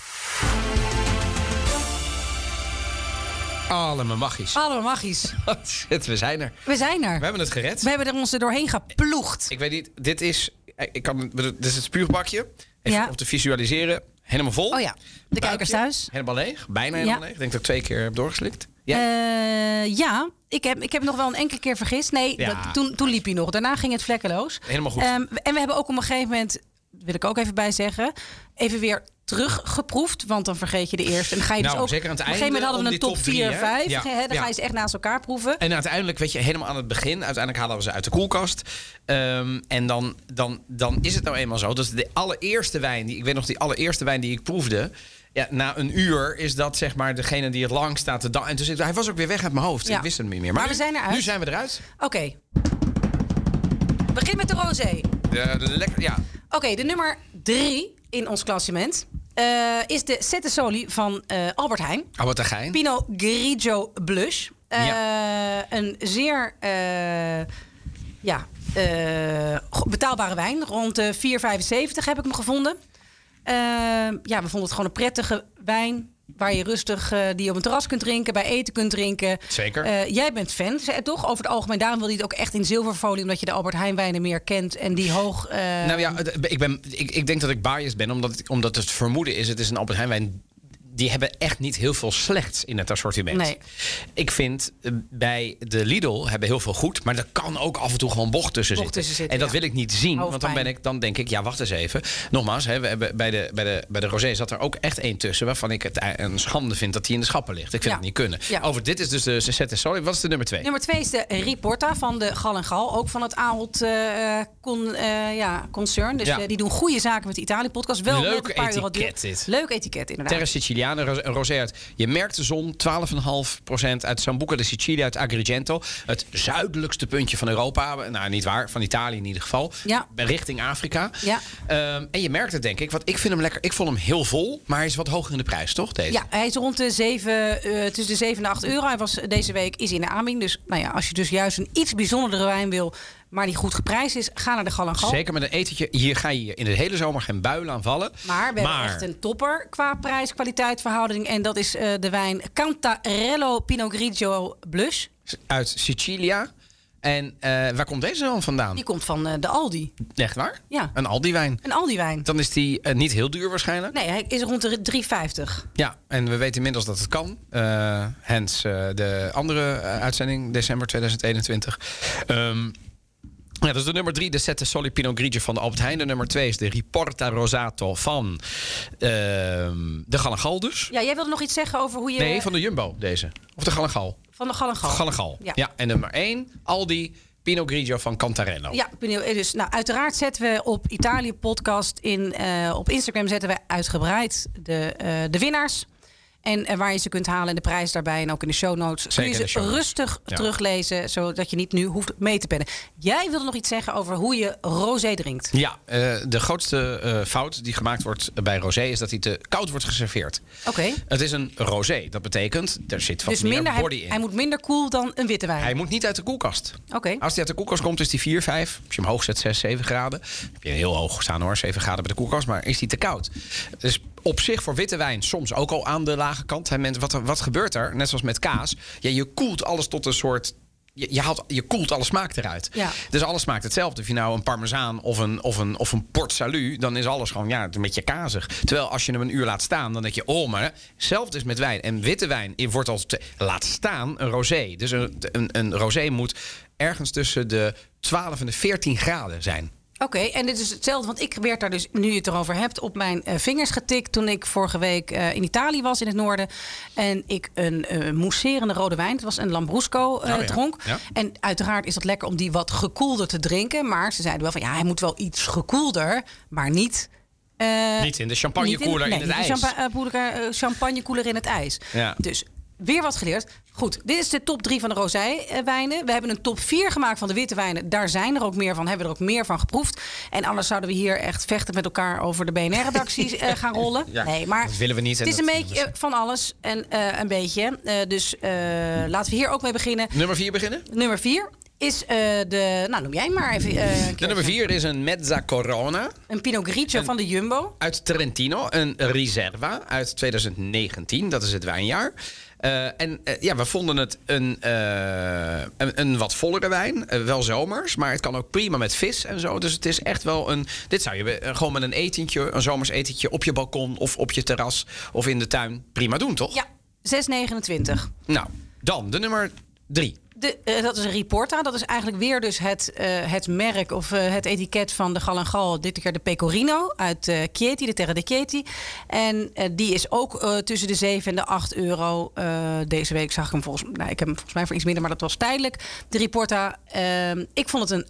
Allemaal magisch. allemaal magisch. Shit, we zijn er. We zijn er. We hebben het gered. We hebben er ons er doorheen geploegd. Ik weet niet, dit is... Ik kan, dit is het spuugbakje. Even Ja. om te visualiseren. Helemaal vol. Oh ja, de kijkers thuis. Helemaal leeg. Bijna helemaal leeg. Ik denk dat ik twee keer heb doorgeslikt. Ja. Eh, ja, ik heb, ik heb nog wel een enkele keer vergist. Nee, Ja. dat- toen, toen liep hij nog. Daarna ging het vlekkeloos. Helemaal goed. Ehm, en we hebben ook op een gegeven moment, wil ik ook even bij zeggen, even weer teruggeproefd. Want dan vergeet je de eerste. En dan ga je dus Nou, ook. zeker aan het op een gegeven moment hadden we een top top 4, drie, hè? 5. Ja, Dan ja. ga je ze echt naast elkaar proeven. En uiteindelijk, weet je, helemaal aan het begin, uiteindelijk halen we ze uit de koelkast. Ehm, en dan, dan, dan is het nou eenmaal zo. Dat de allereerste wijn, die, ik weet nog die allereerste wijn die ik proefde. Ja, na een uur is dat zeg maar degene die het lang staat te dan. En dus hij was ook weer weg uit mijn hoofd. Ja. Ik wist het niet meer. Maar nu- we zijn eruit. Nu zijn we eruit. Oké. Begin met de rosé. De lekker, ja. Oké, de nummer 3 in ons klassement eh, is de Sette Soli van eh, Albert Heijn. Oh, een gein. Pinot Grigio Blush. Eh, Een zeer ja, betaalbare wijn. Rond de 4,75 heb ik hem gevonden. Ja, we vonden het gewoon een prettige wijn. Waar je rustig eh, die op een terras kunt drinken, bij eten kunt drinken. Zeker. Eh, jij bent fan, zei het toch? Over het algemeen. Daarom wil je het ook echt in zilverfolie, omdat je de Albert Heijn wijnen meer kent en die hoog. eh, Nou ja, ik, ben, ik, ik denk dat ik biased ben, omdat, ik- omdat het vermoeden is... het is een Albert Heijn wijn... Die hebben echt niet heel veel slechts in het assortiment. Nee. Ik vind eh, bij de Lidl hebben heel veel goed, maar er kan ook af en toe gewoon bocht tussen Bocht zitten. tussen zitten, en dat ja. wil ik niet zien, want dan, ben ik, dan denk ik, ja, wacht eens even. Nogmaals, hè, we hebben bij, de, bij, de, bij de Rosé zat er ook echt één tussen waarvan ik het een schande vind dat die in de schappen ligt. Ik vind Ja. het niet kunnen. Ja. Over dit is dus de Cezette Sorry. Wat is de nummer twee? Nummer twee is de Riporta van de Gal en Gal. Ook van het Ahold con, eh, ja, Concern. Dus Ja. die doen goede zaken met de Italië-podcast. Wel Leuk met een paar euro etiket dit. Leuk etiket, inderdaad. Terra Siciliana, een rosé uit. Je merkt de zon, 12,5% uit Sambuca de Sicilia, uit Agrigento. Het zuidelijkste puntje van Europa. Nou, niet waar, van Italië in ieder geval. Ja. Richting Afrika. Ja. Ehm, en je merkt het, denk ik. Want ik vind hem lekker. Ik vond hem heel vol, maar hij is wat hoger in de prijs, toch? Deze? Ja, hij is rond de 7, eh, tussen de 7 en 8 euro. Hij was deze week is in de aanbieding. Dus nou ja, als je dus juist een iets bijzonderdere wijn wil, maar die goed geprijsd is, ga naar de Gal en Gal. Zeker met een etentje. Hier ga je in de hele zomer geen buil aan vallen. Maar we hebben echt een topper qua prijs-kwaliteit verhouding. En dat is eh, de wijn Cantarello Pinot Grigio Blush. Uit Sicilia. En eh, waar komt deze dan vandaan? Die komt van eh, de Aldi. Echt waar? Ja. Een Aldi-wijn. Een Aldi-wijn. Dan is die niet heel duur waarschijnlijk. Nee, hij is rond de 3,50. Ja, en we weten inmiddels dat het kan. Hens de andere uitzending, december 2021. Ehm, ja, dat is de nummer drie, de Sette Soli Pinot Grigio van de Albert Heijn. De nummer twee is de Riporta Rosato van ehm, de Gallengal dus. Ja, jij wilde nog iets zeggen over hoe je... Nee, van de Jumbo deze. Of de Gallengal. Van de Gal en Gal. Gallengal. Ja. Ja. en nummer één, Aldi Pinot Grigio van Cantarello. Ja. Eh, dus nou, uiteraard zetten we op Italië podcast in eh, op Instagram zetten we uitgebreid de, eh, de winnaars. En eh, waar je ze kunt halen en de prijs daarbij en ook in de show notes. Kun je ze rustig Ja. teruglezen, zodat je niet nu hoeft mee te pennen. Jij wilde nog iets zeggen over hoe je rosé drinkt. Ja, eh, de grootste eh, fout die gemaakt wordt bij rosé is dat hij te koud wordt geserveerd. Oké. Het is een rosé. Dat betekent, er zit wat Dus meer minder, hij, body in. hij moet minder koel dan een witte wijn. Hij moet niet uit de koelkast. Oké. Als hij uit de koelkast komt, is die 4, 5. Als je hem hoog zet, 6, 7 graden. Dan heb je heel hoog staan hoor, 7 graden bij de koelkast. Maar is die te koud? Dus op zich voor witte wijn soms ook al aan de lage kant. Hè, mensen, wat, wat gebeurt er? Net zoals met kaas. Ja, je koelt alles tot een soort... Je, je, haalt, je koelt alle smaak eruit. Ja. Dus alles smaakt hetzelfde. Of je nou een parmezaan of een, of een, of een port salut... dan is alles gewoon ja, een beetje kazig. Terwijl als je hem een uur laat staan, dan denk je... oh, maar hetzelfde is met wijn. En witte wijn wordt te- laat staan een rosé. Dus een, een, een rosé moet ergens tussen de 12 en de 14 graden zijn. Oké, en dit is hetzelfde, want ik werd daar dus, nu je het erover hebt, op mijn eh, vingers getikt toen ik vorige week eh, in Italië was, in het noorden. En ik een eh mousserende rode wijn, het was een Lambrusco, Oh ja, dronk. ja. En uiteraard is dat lekker om die wat gekoelder te drinken. Maar ze zeiden wel van, ja, hij moet wel iets gekoelder, maar niet... Niet in de champagnekoeler niet in, het ijs. champa- champagnekoeler in het ijs. Ja. Dus weer wat geleerd. Goed, dit is de top 3 van de rosé-wijnen. We hebben een top 4 gemaakt van de witte wijnen. Daar zijn er ook meer van, hebben we er ook meer van geproefd. En anders zouden we hier echt vechten met elkaar over de BNR-redacties eh, gaan rollen. Ja, nee, maar dat willen we niet Het is een beetje van alles en eh, een beetje. Eh, dus eh, laten we hier ook mee beginnen. Nummer 4 beginnen? Nummer 4 is eh, de... Nou, noem jij maar even. eh, een De nummer 4 is een Mezza Corona Een Pinot Grigio van de Jumbo. uit Trentino. Een Riserva uit 2019. Dat is het wijnjaar. Eh, en eh, ja, we vonden het een, eh, een, een wat vollere wijn. Wel zomers, maar het kan ook prima met vis en zo. Dus het is echt wel een... Dit zou je gewoon met een etentje, een zomers etentje... op je balkon of op je terras of in de tuin prima doen, toch? Ja, 6,29. Nou, dan de nummer 3. Eh, dat is een Reporta. Dat is eigenlijk weer dus het, eh, het merk of eh, het etiket van de Gal en Gal. Dit keer de Pecorino uit eh Chieti, de Terra de Chieti. En die is ook tussen de 7 en de 8 euro. Deze week zag ik hem volgens, nou, ik heb hem volgens mij voor iets minder, maar dat was tijdelijk. De Reporta. Ehm, ik vond het een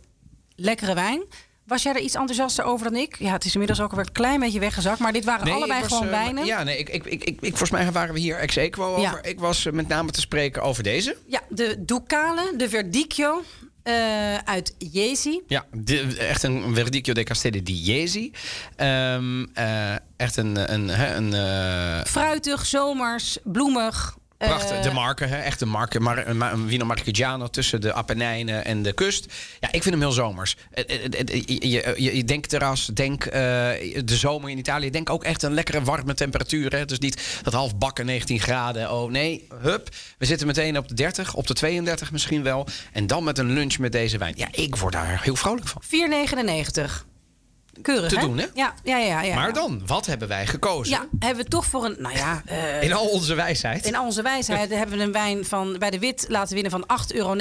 lekkere wijn. Was jij er iets enthousiaster over dan ik? Ja, het is inmiddels ook alweer een klein beetje weggezakt. Maar dit waren allebei was, gewoon eh, wijnen. Ja, nee, ik, ik, ik, ik, volgens mij waren we hier ex equo Ja. over. Ik was eh, met name te spreken over deze. Ja, de Ducale, de Verdicchio eh, uit Jesi. Ja, de- echt een Verdicchio de Castelli di Jesi. Ehm, eh, echt een, een, een eh, Fruitig, zomers, bloemig. Prachtig. Eh, de marke, hè, echt een marke. Mar, een, een Vino Marchigiano tussen de Apennijnen en de kust. Ja, ik vind hem heel zomers. Eh, eh, eh, eh, Je, je, je, denkt terras, denk eh, de zomer in Italië. Denk ook echt een lekkere warme temperatuur. Hè. Dus niet dat half bakken 19 graden. Oh nee, hup. We zitten meteen op de 30, op de 32 misschien wel. En dan met een lunch met deze wijn. Ja, ik word daar heel vrolijk van. 4,99. Keurig, Te hè? doen, hè? Ja, ja, ja. ja Maar dan, wat hebben wij gekozen? Ja, hebben we toch voor een... Nou ja, eh, In al onze wijsheid. in al onze wijsheid hebben we een wijn van, bij de Wit laten winnen van 8,29 euro.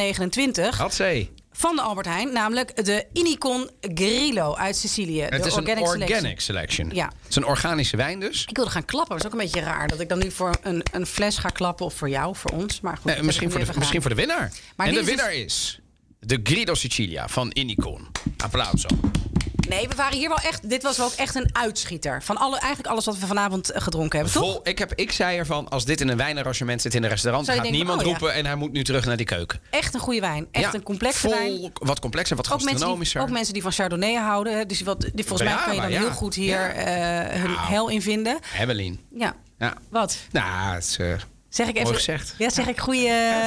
Hatzee. Van de Albert Heijn, namelijk de Inicon Grillo uit Sicilië. Het de is een Organic organic Selection. selection. Ja. Het is een organische wijn dus. Ik wilde gaan klappen, dat is ook een beetje raar. Dat ik dan nu voor een, een fles ga klappen, of voor jou, voor ons. Maar goed, Nee, misschien, voor de, misschien voor de winnaar. Maar en de is dus- winnaar is de Grido Sicilia van Inicon. Applauso. gedaan. Nee, we waren hier wel echt... Dit was wel ook echt een uitschieter. Van alle, eigenlijk alles wat we vanavond eh, gedronken hebben, toch? Vol, ik, heb, ik zei ervan, als dit in een wijnarrangement zit in een restaurant... Gaat denken, niemand oh ja. roepen en hij moet nu terug naar die keuken. Echt een goede wijn. Echt Ja, een complexe vol, wijn. Wat complexer, wat Ook mensen, die, gastronomischer. ook mensen die van Chardonnay houden. Dus wat, die, volgens mij kan je dan ja. heel goed hier eh, hun Nou. hel in vinden. Evelien. Ja. Ja. Wat? Nou, het is... Zeg ik even. Mooi gezegd. Ja, zeg ik goede.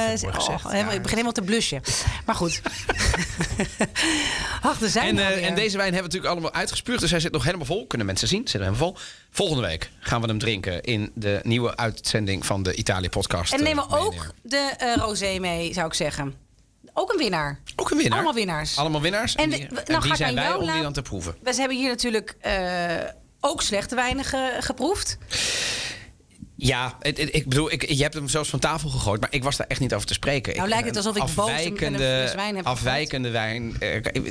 vind ik mooi oh, helemaal- ja. Ik begin helemaal te blusje. Maar goed. Ach, er zijn En, eh, en deze wijn hebben we natuurlijk allemaal uitgespuurd. Dus hij zit nog helemaal vol. Kunnen mensen zien. Zit er helemaal vol. Volgende week gaan we hem drinken in de nieuwe uitzending van de Italië-podcast. En nemen we eh, ook de eh, rosé mee, zou ik zeggen. Ook een winnaar. Ook een winnaar. Allemaal winnaars. Allemaal winnaars. En, En die, en nou die ga ik zijn wij om die dan te proeven. We hebben hier natuurlijk eh, ook slechte wijnen ge- geproefd. Ja, het- het- ik bedoel, ik, je hebt hem zelfs van tafel gegooid, maar ik was daar echt niet over te spreken. Nou Ik- lijkt het alsof ik boos afwijkende, fles wijn heb Afwijkende wijn. eh, ik, ik-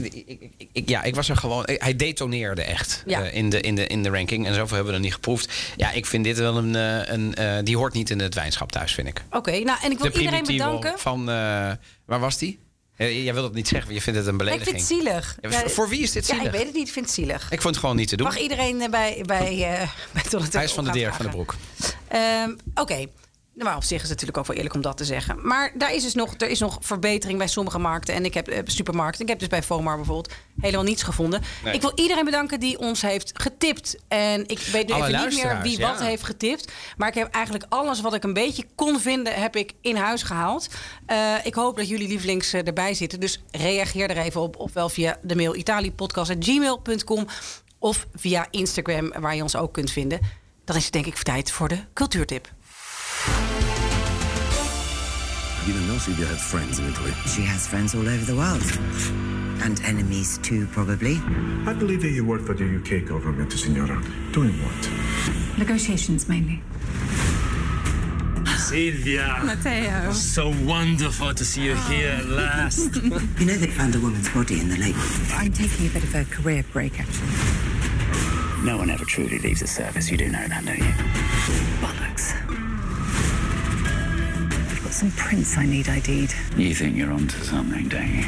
ik- ik- ja, ik was er gewoon. Hij detoneerde echt Ja. eh, in, de, in, de, in de ranking. En zoveel hebben we er niet geproefd. Ja, ik vind dit wel een. eh, een eh, die hoort niet in het wijnschap thuis, vind ik. Oké, nou en ik wil de iedereen bedanken. van. eh, waar was die? Jij wil het niet zeggen, want je vindt het een Maar ik belediging. vind het zielig. Ja, voor- voor wie is dit Ja, zielig? ik weet het niet. Ik vind het zielig. Ik vond het gewoon niet te doen. Mag iedereen eh, bij, bij, eh bij Hij is van de Deer van de? Broek. Ehm, Oké. Maar op zich is het natuurlijk ook wel eerlijk om dat te zeggen. Maar daar is dus nog, er is nog verbetering bij sommige markten. En ik heb eh, supermarkten. Ik heb dus bij Fomar bijvoorbeeld helemaal niets gevonden. Nee. Ik wil iedereen bedanken die ons heeft getipt. En ik weet nu Alle even niet meer wie ja. wat heeft getipt. Maar ik heb eigenlijk alles wat ik een beetje kon vinden, heb ik in huis gehaald. Eh, ik hoop dat jullie lievelings eh, erbij zitten. Dus reageer er even op. Ofwel via de mail italiepodcast.gmail.com of via Instagram, waar je ons ook kunt vinden. Dan is het denk ik tijd voor de cultuurtip. I didn't know Sylvia had friends in Italy. She has friends all over the world. And enemies too, probably. I believe that you work for the UK government, signora. Doing what? Negotiations mainly. Silvia. Matteo. So wonderful to see you oh. here at last. You know they found a woman's body in the lake. I'm taking a bit of a career break, actually. no one ever truly leaves the service. You do know that, don't you? Bollocks. I've got some prints I need ID'd. You think you're onto something, don't you?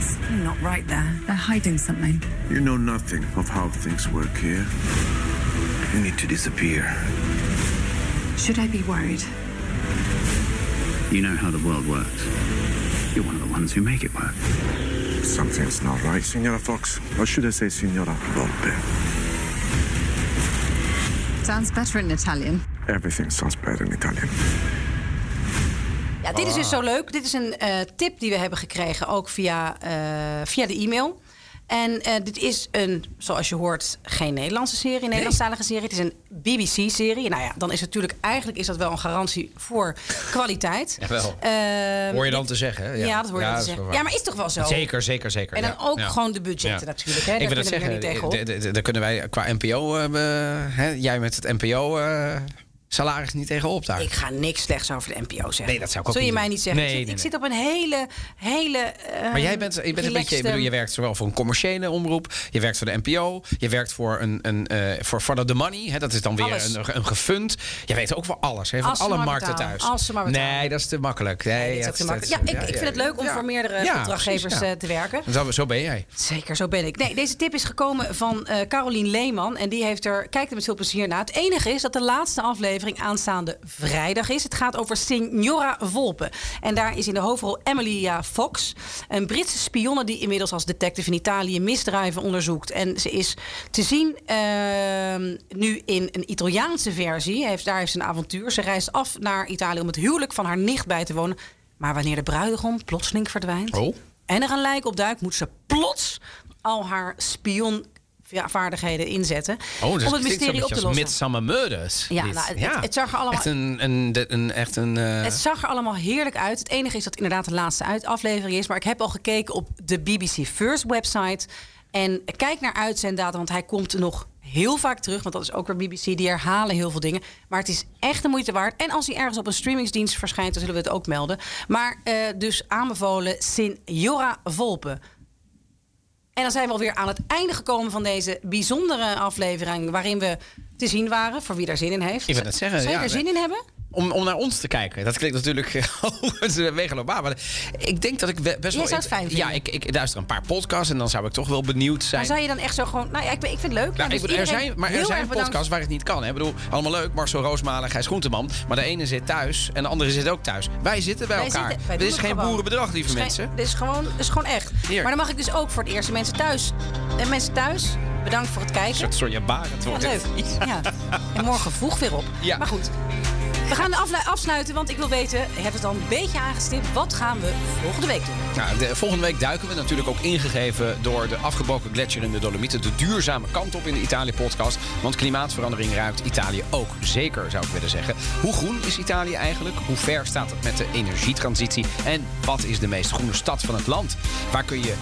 Something not right there. They're hiding something. You know nothing of how things work here. You need to disappear. Should I be worried? You know how the world works. You're one of the ones who make it work. Something's not right, Signora Fox. Or should I say Signora Volpe? Sounds better in Italian. Everything sounds better in Italian. Ja, dit is dus zo leuk. Dit is een eh, tip die we hebben gekregen, ook via, eh, via de e-mail. En eh, dit is een, zoals je hoort, geen Nederlandse serie, een Nederlandstalige serie. Het is een BBC-serie. Nou ja, dan is het natuurlijk eigenlijk is dat wel een garantie voor kwaliteit. Jawel. Ehm, Hoor je dan dit- te zeggen? hè? Ja, dat hoor je dan te wel zeggen. Ja, maar is toch wel zo? Zeker, zeker, zeker. En dan ja. ook Ja. gewoon de budgetten natuurlijk. Hè? Ik wil dat zeggen, daar kunnen wij qua NPO, hè, jij met het NPO-salaris niet tegenop daar. Ik ga niks slechts over de NPO zeggen. Nee, dat zou ik ook Zul je niet mij doen. niet zeggen? Nee, ik zit, nee, ik nee. zit op een hele, hele. eh, Maar jij bent, je bent een beetje, ik bedoel, je werkt zowel voor een commerciële omroep, je werkt voor de NPO, je werkt voor een, een eh, voor Follow the Money, hè, dat is dan weer Alles. een, een gefund. Je weet ook voor alles, hè, van alle markten betalen, thuis. als ze maar betalen. nee, dat is te makkelijk. Nee, dit is ook het- te makkelijk. het- Ja, ik, ik vind het leuk om ja. voor meerdere Ja, opdrachtgevers precies, ja. eh, te werken. Zo, zo ben jij. Zeker, zo ben ik. Nee, deze tip is gekomen van eh Carolien Leeman. En die heeft er, kijkt er met veel plezier naar. Het enige is dat de laatste aflevering aanstaande vrijdag is. Het gaat over Signora Volpe. En daar is in de hoofdrol Emilia Fox. Een Britse spionne die inmiddels als detective in Italië misdrijven onderzoekt. En ze is te zien ehm, nu in een Italiaanse versie. Heeft, daar heeft ze een avontuur. Ze reist af naar Italië om het huwelijk van haar nicht bij te wonen. Maar wanneer de bruidegom plotseling verdwijnt Oh. en er een lijk opduikt, moet ze plots al haar spionvaardigheden inzetten Oh, dus om het mysterie op te lossen. Midsummer Murders. Ja, nou, het- het zag er allemaal- Echt een, een, een, echt een eh, Het zag er allemaal heerlijk uit. Het enige is dat het inderdaad de laatste uit- aflevering is. Maar ik heb al gekeken op de BBC First website. En kijk naar uitzenddatum, want hij komt nog heel vaak terug. Want dat is ook weer BBC, die herhalen heel veel dingen. Maar het is echt de moeite waard. En als hij ergens op een streamingsdienst verschijnt, dan zullen we het ook melden. Maar eh, dus aanbevolen Signora Volpe. En dan zijn we alweer aan het einde gekomen van deze bijzondere aflevering... waarin we te zien waren, voor wie daar zin in heeft. Ik wil net zeggen, Zou je ja, er zin in hebben? Om, om naar ons te kijken. Dat klinkt natuurlijk uh, megalomaan. Maar ik denk dat ik best Jij wel... zou het fijn Ja, vinden. ik, ik luister een paar podcasts en dan zou ik toch wel benieuwd zijn. Maar zou je dan echt zo gewoon... Nou ja, ik, ben- ik vind het leuk. Nou, Ja, ik dus er zijn, maar er zijn bedankt. podcasts waar het niet kan. Hè? Ik bedoel, allemaal leuk. Marcel Roosmalen, Gijs Groenteman. Maar de ene zit thuis en de andere zit ook thuis. Wij zitten bij Wij elkaar. zitten- Dit is geen gewoon. boerenbedrag, lieve mensen. Dit is gewoon, dit is gewoon echt. Hier. Maar dan mag ik dus ook voor het eerst mensen thuis. En mensen thuis, bedankt voor het kijken. Een soort Sonja Barend Ja, wordt leuk. Ja. En morgen vroeg weer op. Ja. Maar goed. We gaan de afsluiten, want ik wil weten, je hebt het al een beetje aangestipt. Wat gaan we volgende week doen? De, volgende week duiken we natuurlijk ook ingegeven door de afgebroken gletsjer in de Dolomieten. De duurzame kant op in de Italië-podcast. Want klimaatverandering ruikt Italië ook zeker, zou ik willen zeggen. Hoe groen is Italië eigenlijk? Hoe ver staat het met de energietransitie? En wat is de meest groene stad van het land? Waar kun je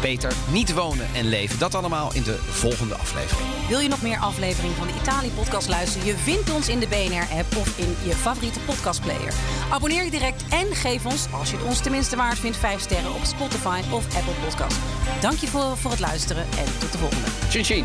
beter niet wonen en leven? Dat allemaal in de volgende aflevering. Wil je nog meer afleveringen van de Italië-podcast luisteren? Je vindt ons in de BNR-app of in je favoriete podcastplayer. Abonneer je direct en geef ons, als je het ons tenminste waard vindt, 5 sterren op Spotify of Apple Podcast. Dank je voor, voor het luisteren en tot de volgende. Chin chin.